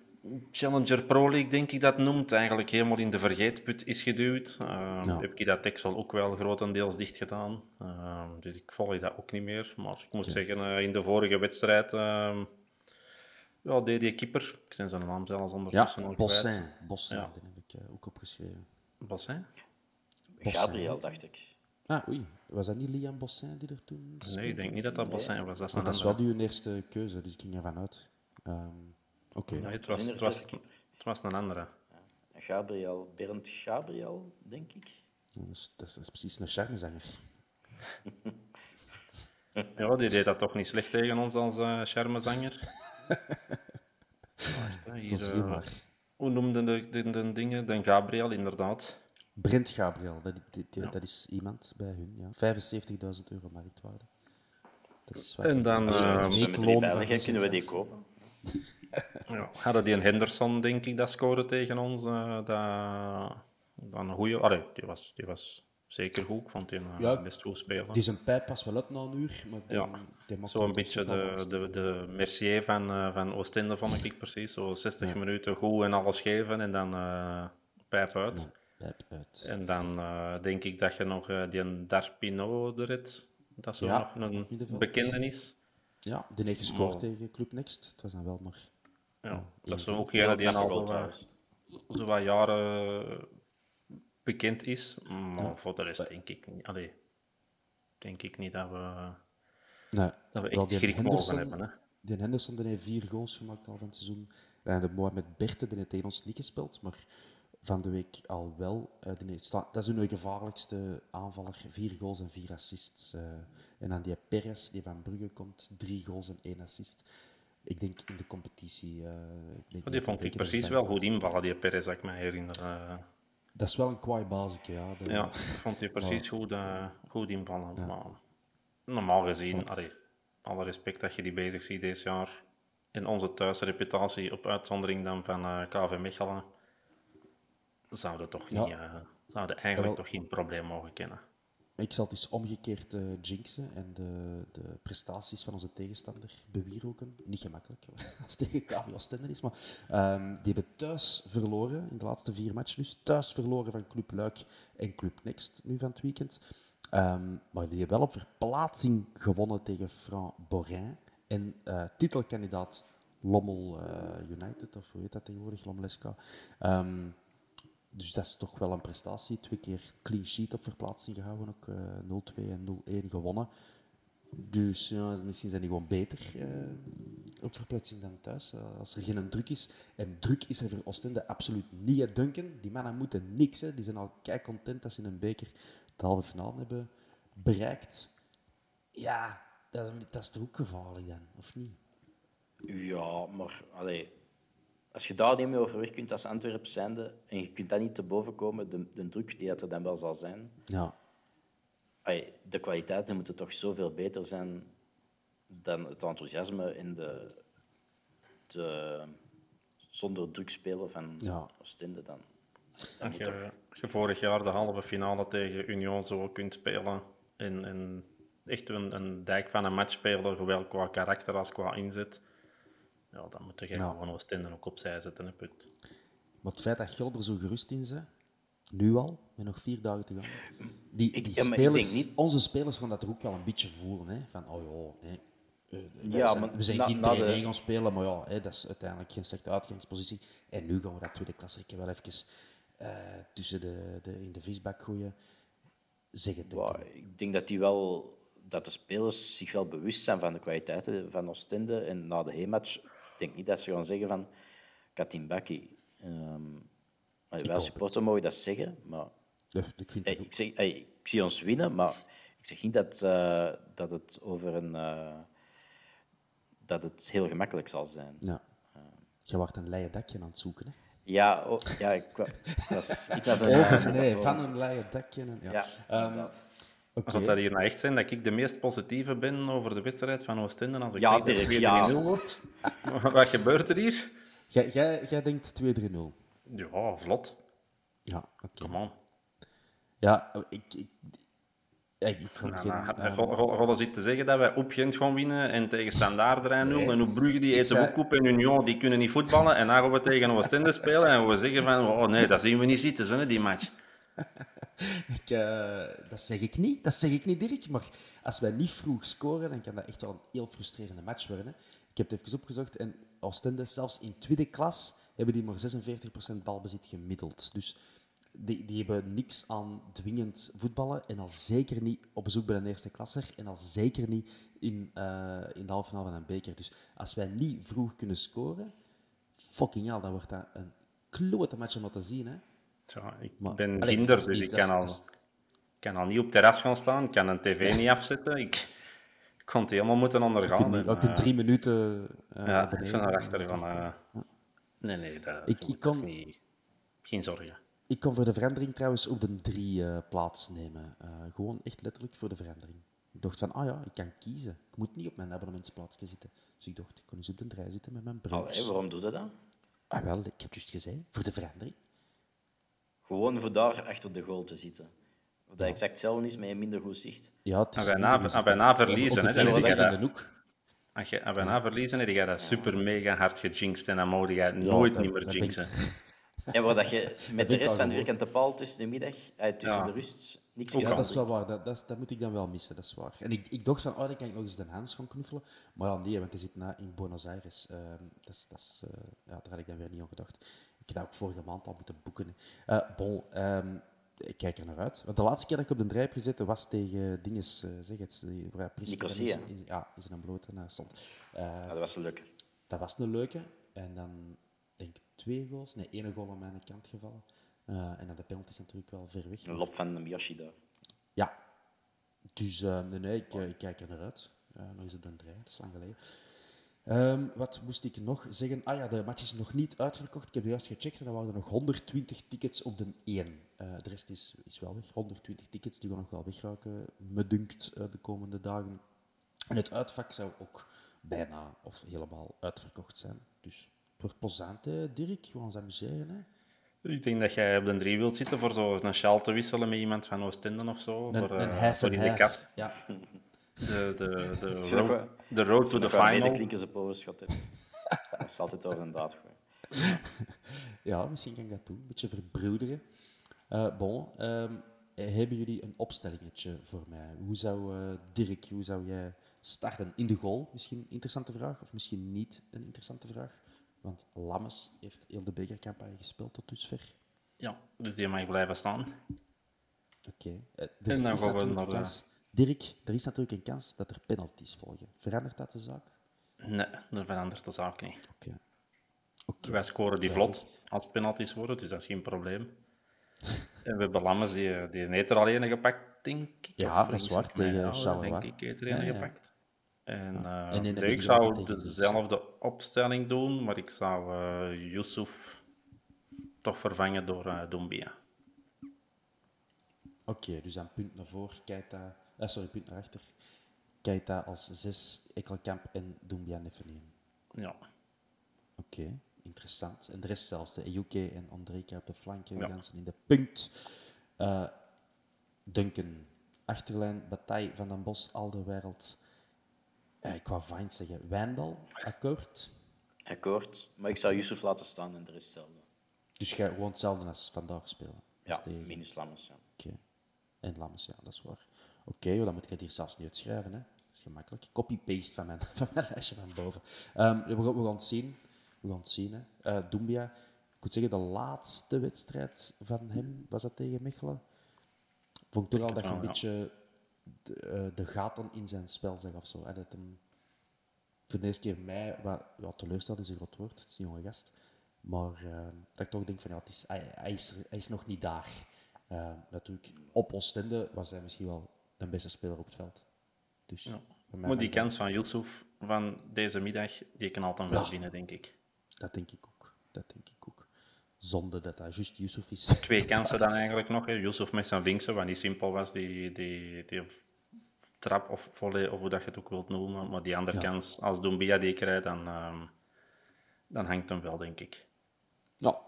Challenger Pro League, denk ik dat noemt, eigenlijk helemaal in de vergeetput is geduwd, eh, Ja. heb ik dat Texel ook wel grotendeels dicht gedaan. Eh, dus ik volg dat ook niet meer. Maar ik moet zeggen, in de vorige wedstrijd eh, ja, deed die keeper, ik zijn zijn naam zelfs ondertussen al Ja, kwijt. Bossin. Bossin, Ja. die heb ik eh, ook opgeschreven. Bossin? Gabriel, dacht ik. Ah, oei. Was dat niet Liam Bossin die er toen Nee, speelde? ik denk niet dat dat Bossin was. Dat dat is wel uw eerste keuze, dus ik ging ervan uit. Ehm, Oké. Nee, het was, het, was, het was een andere. Gabriel, Bernd Gabriel, denk ik. Dat, is, dat is precies een charmezanger. *laughs* Ja, die deed dat toch niet slecht tegen ons als eh charmezanger. Wacht, hier, eh, hoe noemden de, de, de dingen? De Gabriel, inderdaad. Brent Gabriel, dat, die- die- dat is iemand bij hun. Ja. 75.000 euro marktwaarde. Dat is wat En dan, een eh, met drie bijligheid kunnen we die kopen. Ja, hadden die een Henderson, denk ik, dat scoorde tegen ons. eh dat, dat een goeie... Allee, die was, die was zeker goed. Ik vond die een Ja, best goed spelen. Die zijn pijp pas wel uit na een uur, maar die, Ja, die maakt Zo'n het beetje de, de, de Mercier van, eh, van Oostende, vond ik precies. Zo 60 minuten goed en alles geven en dan eh pijp uit. Pijp uit. En dan eh, denk ik dat je nog eh, die Darpino erin, dat zo Ja, nog een bekende is. Ja, die heeft gescoord Maar- tegen Club Next. Het was dan wel maar... Ja, dat is ook een die al zo, zo wat jaren bekend is. Maar voor de rest denk ik niet. Allee, denk ik niet dat we, Nee, dat we echt die schrik mogen hebben. Hè. Die Henderson die heeft vier goals gemaakt al van het seizoen. En de Mohamed Berthe die heeft tegen ons niet gespeeld, maar van de week al wel. Eh, die heeft sta- dat is hun gevaarlijkste aanvaller. Vier goals en vier assists. eh. en dan die Perez, die van Brugge komt, drie goals en één assist. Ik denk in de competitie. eh, ik denk Die dat vond ik precies wel goed invallen, die Perez, ik me herinner. Dat is wel een kwaai basisje, ja. De- Ja, ik vond hij precies goed, eh, goed invallen. Maar normaal gezien, allee, alle respect dat je die bezig ziet deze jaar. In onze thuisreputatie, op uitzondering dan van eh, KV Mechelen, zouden toch niet, Ja. eh, zouden eigenlijk toch geen probleem mogen kennen. Ik zal het eens omgekeerd eh, jinxen en de, de prestaties van onze tegenstander bewierooken. Niet gemakkelijk *laughs* als tegen KV Oostende is, maar ehm, die hebben thuis verloren in de laatste vier matchen. Dus thuis verloren van Club Luik en Club Next nu van het weekend. Ehm, maar die hebben wel op verplaatsing gewonnen tegen Fran Borin en eh, titelkandidaat Lommel eh, United, of hoe heet dat tegenwoordig, Lomleska. Ehm, dus dat is toch wel een prestatie. Twee keer clean sheet op verplaatsing gehouden, ook eh 0-2 en 0-1 gewonnen. Dus ja, misschien zijn die gewoon beter eh, op verplaatsing dan thuis, eh, als er geen druk is. En druk is er voor Oostende absoluut niet uit Duncan. Die mannen moeten niks. Hè. Die zijn al kei content dat ze in een beker de halve finale hebben bereikt. Ja, dat is, dat is toch ook gevaarlijk dan, of niet? Ja, maar allee, als je daar niet meer over weg kunt als Antwerp zijnde en je kunt dat niet te boven komen, de, de druk die dat er dan wel zal zijn, Ja, de kwaliteiten moeten toch zoveel beter zijn dan het enthousiasme in de, de zonder druk spelen van Ja. Oostende. Dan, je, toch, als je vorig jaar de halve finale tegen Union zo kunt spelen en, en echt een, een dijk van een match spelen, zowel qua karakter als qua inzet, ja, dan moet je Ja. gewoon Oostende ook opzij zetten. Hè, punt. maar het feit dat Gil er zo gerust in is, nu al, met nog vier dagen te gaan. Die, Ik- die ja, maar ik spelers, denk niet- Onze spelers gaan dat er ook wel een beetje voelen. Hè? Van, oh ja, hè. eh, we Ja, zijn, maar we zijn na- geen na de- 2 gaan spelen, maar ja, hè, dat is uiteindelijk geen slechte uitgangspositie. En nu gaan we dat tweede klasse wel even eh, tussen de, de, in de visbak gooien. Ja, ik. ik denk dat, die wel, dat de spelers zich wel bewust zijn van de kwaliteiten van Oostende. En na de heenmatch, ik denk niet dat ze gaan zeggen van Katim Bakki. Ehm, allee, wij supporter mogen dat zeggen, maar ik hey, ik, zeg, hey, ik zie ons winnen, maar ik zeg niet dat, eh, dat het over een... eh, dat het heel gemakkelijk zal zijn. Ja. Je wordt een leien dakje aan het zoeken. Hè? Ja, oh, ja ik, wa- was, ik was een... *laughs* eh, nee, van een leien dakje. En, ja. Ja, Ehm, Oké. Zou dat hier nou echt zijn dat ik de meest positieve ben over de wedstrijd van Oostende als ik Ja, zeg dat Dirk, het 2-3-0 ja. wordt? *laughs* Wat gebeurt er hier? Jij, jij, jij denkt 2-3-0. Ja, vlot. Ja, oké. Come on. Ja, ik... ik ik, Nou, geen, nou, Golle zit te zeggen dat wij op Gent gaan winnen en tegen Standaard 3-0. En op Brugge die eten ook op en Union die kunnen niet voetballen. En dan gaan we tegen Oostende spelen en we zeggen van oh nee, dat zien we niet zitten, zo, hè, die match. *laughs* Ik, eh, dat zeg ik niet, dat zeg ik niet, Dirk. Maar als wij niet vroeg scoren, dan kan dat echt wel een heel frustrerende match worden. Ik heb het even opgezocht en Oostende, zelfs in tweede klas, hebben die maar 46% balbezit gemiddeld. Dus die, die hebben niks aan dwingend voetballen en al zeker niet op bezoek bij een eerste klasser en al zeker niet in, eh, in de halve finale van een beker. Dus als wij niet vroeg kunnen scoren, fucking hell, dan wordt dat een klote match om dat te zien. Hè. Ja, ik Maar- ben Allee, ginder, dat is dus niet- ik kan al, is- kan al niet op het terras gaan staan, ik kan een tv niet afzetten. Ik, ik kon het helemaal moeten Je ondergaan. kunt, in eh, drie minuten. eh, Ja, beneden. even naar achteren van... eh, Nee, nee, dat Ik- ik kan- niet... Geen zorgen. Ik kon voor de verandering trouwens op de drie eh, plaats nemen. Eh, gewoon echt letterlijk voor de verandering. Ik dacht van, ah ja, ik kan kiezen. Ik moet niet op mijn abonnementsplaatsje zitten. Dus ik dacht, ik kon eens op de drie zitten met mijn Allee, broers. waarom doe je dat? Ah wel, ik heb juist gezegd, voor de verandering. Gewoon voor daar achter de goal te zitten. Of dat exact hetzelfde is, met een minder goed zicht. Ja, het is En wij na- niet en wij na op de verliezen, hè, dan in dat- de hoek. Als je, als we na verliezen, heb je dat super mega hard gejinxed en dan moet je het nooit dat- niet meer jinxen. En waar dat je *laughs* met de rest van de vierkante paal tussen de middag, eh, tussen Ja. de rust, niks Ja, dat is wel waar. Dat, dat, moet ik dan wel missen, dat is waar. En ik, ik dacht van, oh, dan kan ik nog eens de Hans gaan knuffelen. Maar ja, nee, want hij zit na in Buenos Aires. Ehm, dat is, dat is, eh, ja, daar had ik dan weer niet aan gedacht. Ik heb dat ook vorige maand al moeten boeken. Eh, bon, ehm, ik kijk er naar uit. Want de laatste keer dat ik op de drijf heb gezeten was tegen dinges, eh, zeg het, waar Nicosia. Ja, is een blote naar stond. Ja, dat was leuk. dat was een leuke. En dan denk ik twee goals. Nee, één goal aan mijn kant gevallen. En dan de penalty is natuurlijk wel ver weg. Een lop van Miyoshi daar. Ja. Dus eh, nee, nee ik, ik kijk er naar uit. Nog eens op de draai, dat is lang geleden. Ehm, wat moest ik nog zeggen? Ah ja, de match is nog niet uitverkocht. Ik heb juist gecheckt en er waren er nog 120 tickets op de 1. Eh, de rest is, is wel weg. 120 tickets, die gaan nog wel wegraken, me dunkt, eh, de komende dagen. En het uitvak zou ook bijna of helemaal uitverkocht zijn. Dus het wordt plezant, hè, Dirk. We gaan ons amuseren. Hè? Ik denk dat jij op de drie wilt zitten voor zo'n sjaal te wisselen met iemand van Oostende of zo. Een, voor, een eh, voor in de kast. Ja. *laughs* De, de, de, road, de road to the final. medeklinkers op overschot hebt, dan is het altijd over een daad gooien. *laughs* ja, misschien kan ik dat doen. Een beetje verbroederen. Eh bon, ehm, hebben jullie een opstellingetje voor mij? Hoe zou eh, Dirk, hoe zou jij starten? In de goal? Misschien een interessante vraag, of misschien niet een interessante vraag. Want Lammes heeft heel de bekercampagne gespeeld tot dusver. Ja, dus die mag blijven staan. Oké. eh, er En dan gaan we naar de- Dirk, er is natuurlijk een kans dat er penalties volgen. Verandert dat de zaak? Nee, dat verandert de zaak niet. Oké. Wij scoren die vlot als penalties worden, dus dat is geen probleem. *laughs* En we hebben Lammers, die, die heeft er al ene gepakt, denk ik. Ja, dat is waar, tegen Charleroi. denk ik, heeft er Ja, ene ja. gepakt. En, Ja. eh, En nee, ik zou dezelfde opstelling doen, maar ik zou eh Yusuf toch vervangen door eh Doumbia. Oké, dus dan punt naar voren, Keita, eh, sorry, punt naar achter. Keita als zes, Ekkelkamp en Doumbia Neffen Ja. Oké, interessant. En de rest zelfs, de Ejuke en Andreka op de flanken, Ja. Jansen in de punt. Eh Duncan, achterlijn, Bataille, Van den Bos, Alderwereld. Eh, ik wou Vines zeggen. Wijndal, akkoord. Akkoord. Maar ik zou Yusuf laten staan en de rest hetzelfde. Dus jij gewoon hetzelfde als vandaag spelen. Ja, tegen- minus Lammers. Ja. Oké. En Lammers, ja, dat is waar. Oké, joh, dan moet ik het hier zelfs niet uitschrijven. Hè. Dat is gemakkelijk. Copy-paste van mijn, *laughs* van mijn lijstje van boven. Ehm, we, gaan- we gaan het zien. We gaan het zien. Hè. Eh, Doumbia, ik moet zeggen, de laatste wedstrijd van hem, was dat tegen Mechelen? Vond ik toch al dat je een ja. beetje de, eh, de gaten in zijn spel zag of zo. Dat hem voor de eerste keer mij wat teleurstelde, is een groot woord. Het is een jonge gast. Maar eh, dat ik toch denk van ja, het is, hij, hij, is, hij is nog niet daar. Eh, natuurlijk, op Oostende was hij misschien wel de beste speler op het veld. Dus Ja. Maar die kans van Yusuf van deze middag, die kan altijd wel winnen, denk ik. Dat denk ik ook. Dat denk ik ook. Zonde dat hij juist Yusuf is. *laughs* Twee kansen dan eigenlijk nog. hè. Yusuf met zijn linkse, wat niet simpel was, die, die, die trap of volley, of hoe dat je het ook wilt noemen. Maar die andere Ja. kans, als Doumbia die krijgt, dan, ehm, dan hangt hem wel, denk ik. Ja,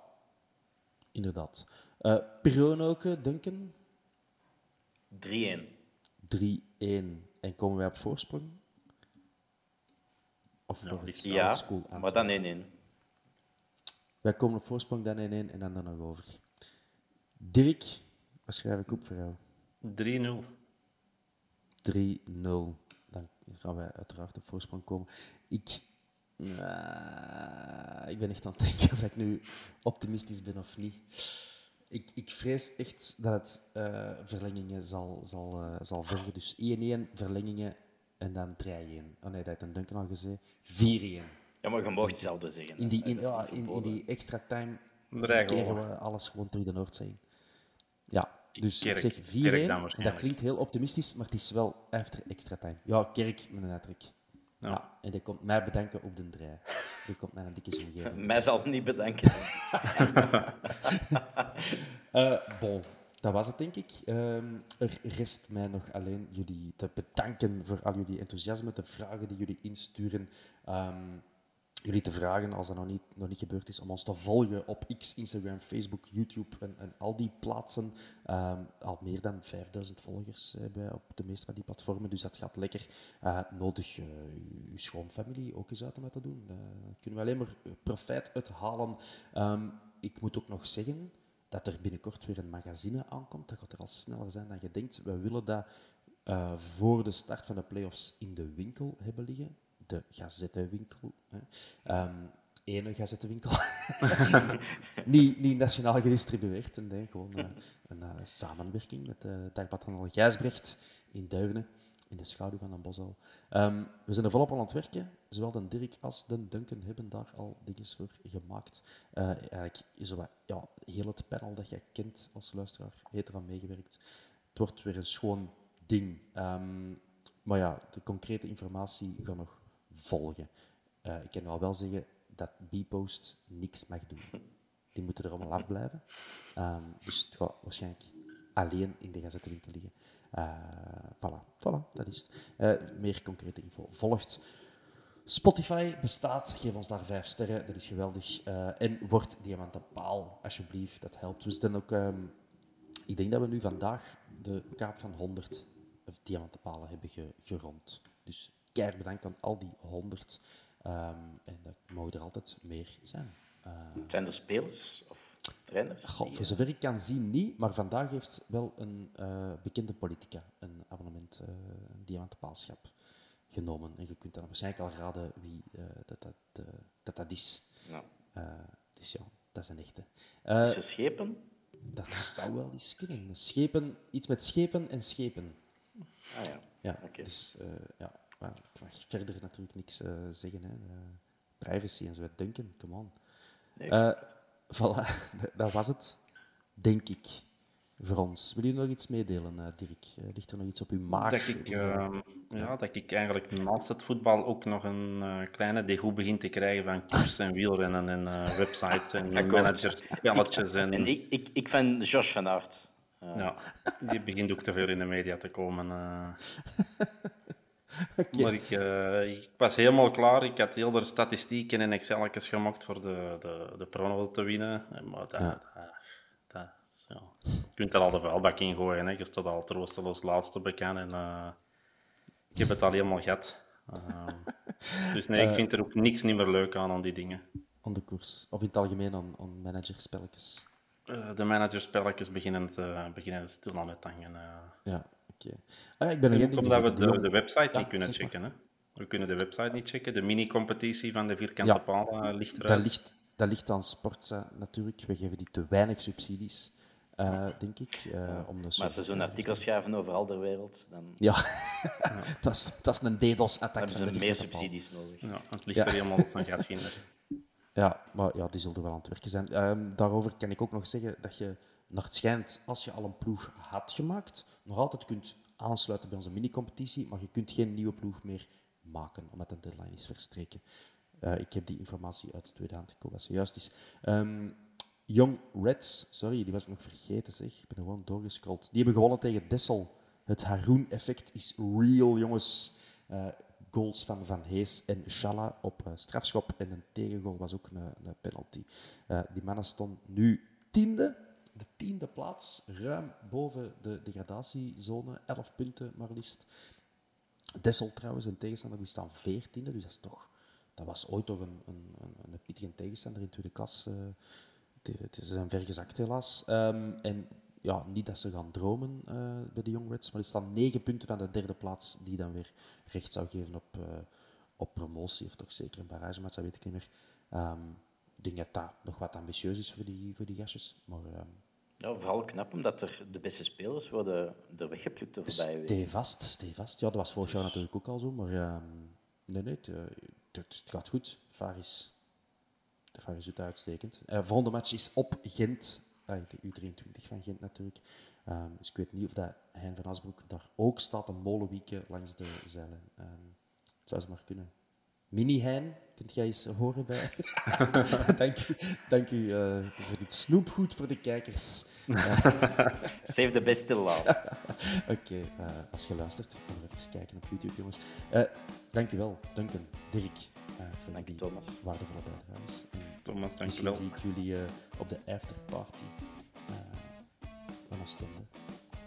inderdaad. Eh Piroon ook, eh, Duncan. 3-1. 3-1. En komen wij op voorsprong? Of die- het Ja, maar dan 1-1. Wij komen op voorsprong, dan 1-1 en dan er nog over. Dirk, wat schrijf ik op voor jou? 3-0. 3-0. Dan gaan wij uiteraard op voorsprong komen. Ik, eh, ik ben echt aan het denken of ik nu optimistisch ben of niet. Ik, ik vrees echt dat het eh, verlengingen zal, zal, eh, zal vergen. Dus 1-1 verlengingen en dan 3-1. Oh nee, dat heeft een Duncan al gezegd. 4-1. Ja, maar je mag hetzelfde zeggen. In die, in, ja, in, in die extra time keren we. alles gewoon terug de Noordzee. Ja, dus Kerk. ik zeg 4-1. Kerk dan En dat klinkt heel optimistisch, maar het is wel after extra time. Ja, Kerk met een uittrek. Ja. Ja. en die komt mij bedanken op de draai. Die komt mij een dikke zoen geven. Mij zal niet bedanken. *laughs* Eh, bon, dat was het denk ik. Ehm, er rest mij nog alleen jullie te bedanken voor al jullie enthousiasme, de vragen die jullie insturen. Ehm, jullie te vragen, als dat nog niet, nog niet gebeurd is, om ons te volgen op X, Instagram, Facebook, YouTube en, en al die plaatsen. Ehm, al meer dan 5000 volgers hebben wij op de meeste van die platformen, dus dat gaat lekker. Eh, nodig eh, uw schoonfamilie ook eens uit om dat te doen. Daar kunnen we alleen maar profijt uit halen. Ehm, ik moet ook nog zeggen dat er binnenkort weer een magazine aankomt. Dat gaat er al sneller zijn dan je denkt. We willen dat eh, voor de start van de playoffs in de winkel hebben liggen. De gazettenwinkel. Hè. Ehm, ene gazettenwinkel. *laughs* niet, niet nationaal gedistribueerd. En nee, gewoon eh, een eh, samenwerking met de Dagblad van Gijsbrecht in Duinen. In de schaduw van een bosal. Ehm, we zijn er volop aan het werken. Zowel de Dirk als de Duncan hebben daar al dingen voor gemaakt. Eh, eigenlijk zo wat, ja, heel het panel dat jij kent als luisteraar heeft eraan meegewerkt. Het wordt weer een schoon ding. Ehm, maar ja, de concrete informatie gaat nog volgen. Eh, ik kan al wel zeggen dat B-Post niks mag doen. *laughs* Die moeten er allemaal afblijven. Ehm, dus het gaat waarschijnlijk alleen in de gazettenwinkel liggen. Eh voilà, voilà, dat is het. Eh, meer concrete info volgt. Spotify bestaat, geef ons daar vijf sterren, dat is geweldig. En word diamanten paal, alsjeblieft, dat helpt. We zitten ook, ehm, ik denk dat we nu vandaag de kaap van 100 diamantenpalen hebben ge gerond. Dus keihard bedankt aan al die 100. Ehm, en dat mogen er altijd meer zijn. Uh, zijn er spelers of trainers? Goh, voor zover ik kan zien niet, maar vandaag heeft wel een uh, bekende politica een abonnement, uh, een diamantenpaalschap genomen. En je kunt dan waarschijnlijk al raden wie dat, dat, dat, dat is. Ja. dus ja, dat is een echte. is ze schepen? Dat zou wel eens kunnen. Schepen, iets met schepen en schepen. Ah ja. Ja, dus ja, maar ik mag verder natuurlijk niks zeggen. Hè. privacy en zo, denken, come on. Nee, uh, voilà, *laughs* dat was het, denk ik, voor ons. Wil je nog iets meedelen, uh, Dirk? Uh, ligt er nog iets op uw maag? Dat ik, ehm, ja, dat ik eigenlijk naast het voetbal ook nog een kleine degoe begin te krijgen van koers en wielrennen en websites en *laughs* managers, spelletjes. En, en ik, ik, ik vind Josh van Aert. Ja, die begint ook te veel in de media te komen. *laughs* *laughs* Maar ik, uh, ik, was helemaal klaar. Ik had heel de statistieken en Excel's gemaakt voor de, de, de prono te winnen. Maar dat, ja. dat, dat. Je kunt er al de vuilbak in gooien. Hè. Je staat al troosteloos laatste bekend. En, uh, ik heb het al helemaal gehad. Uh, dus nee, ik *laughs* vind er ook niks niet meer leuk aan, aan die dingen. Aan de koers? Of in het algemeen aan, aan managerspelletjes? de managerspelletjes beginnen, te, beginnen stil aan het hangen. Ja, Okay. Ah, ik ben er omdat we de, de website niet kunnen checken. Hè? We kunnen de website niet checken. De mini-competitie van de vierkante ja, paal uh, ligt eruit. Dat ligt, dat ligt aan Sportza natuurlijk. We geven die te weinig subsidies. Uh, denk ik. Uh, om de maar als ze zo'n artikel schrijven overal ter wereld, dan... Ja, *laughs* dat, is, dat is een DDoS-attack. Dan hebben ze meer subsidies nodig. Ja, het ligt er helemaal op van gaat vinden. *laughs* Ja, maar ja, die zullen wel aan het werken zijn. Um, daarover kan ik ook nog zeggen dat je naar het schijnt, als je al een ploeg had gemaakt, nog altijd kunt aansluiten bij onze mini-competitie, maar je kunt geen nieuwe ploeg meer maken, omdat de deadline is verstreken. Uh, ik heb die informatie uit de tweede hand gekomen, juist is. Um, Young Reds, sorry, die was ik nog vergeten, zeg. Ik ben gewoon doorgescrolld. Die hebben gewonnen tegen Dessel. Het Haroon-effect is real, jongens. Uh, goals van Van Hees en Shala op uh, strafschop en een tegengoal was ook een, een penalty. die mannen stonden nu tiende de tiende plaats, ruim boven de degradatiezone, 11 punten maar liefst. Dessel trouwens, een tegenstander, die staan veertiende, dus dat is toch... Dat was ooit toch een, een, een, een pittige tegenstander in tweede klas. Uh, het is een vergezakt helaas. Um, en ja, niet dat ze gaan dromen uh, bij de Young Reds, maar die staan negen punten van de derde plaats, die dan weer recht zou geven op, uh, op promotie, of toch zeker een barrage, maar dat weet ik niet meer. Um, ik denk dat dat nog wat ambitieus is voor die, voor die gastjes, maar... Um, ja, vooral knap omdat er de beste spelers worden er weggeplukt de voorbije. Stevast, stevast. Ja, dat was vorig jaar dus- natuurlijk ook al zo, maar uh, nee, nee, het, het, gaat goed. Faris, de Faris doet uitstekend. Uh, volgende match is op Gent, uh, de U23 van Gent natuurlijk. Um, dus ik weet niet of dat Hein van Asbroek daar ook staat, een molenwieken langs de zeilen. Um, het zou ze maar kunnen. Mini-Hein, kunt jij eens horen bij? *laughs* dank u, dank u uh, voor dit snoepgoed voor de kijkers. *laughs* Save the best till last. *laughs* Oké, okay, uh, als je luistert, gaan we even kijken op YouTube, jongens. Uh, dank u wel, Duncan, Dirk. voor dank je, Thomas. Waardevolle bijdrages. Thomas, dank je wel. zie ik jullie op de afterparty van Oostende.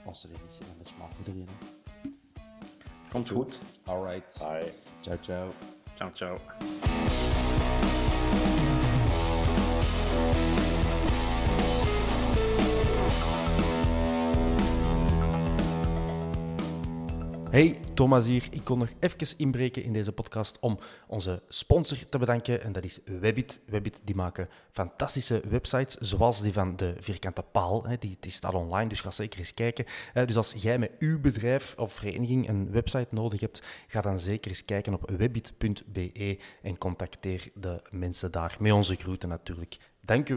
Als er is, anders maken we er een. Komt goed. Alright. Bye. Ciao, ciao. Ciao, ciao. Hey, Thomas hier. Ik kon nog even inbreken in deze podcast om onze sponsor te bedanken. En dat is Webbit. Webbit die maken fantastische websites, zoals die van de Vierkante Paal. Die, die staat online, dus ga zeker eens kijken. Dus als jij met uw bedrijf of vereniging een website nodig hebt, ga dan zeker eens kijken op webbit.be en contacteer de mensen daar. Met onze groeten natuurlijk. Dank u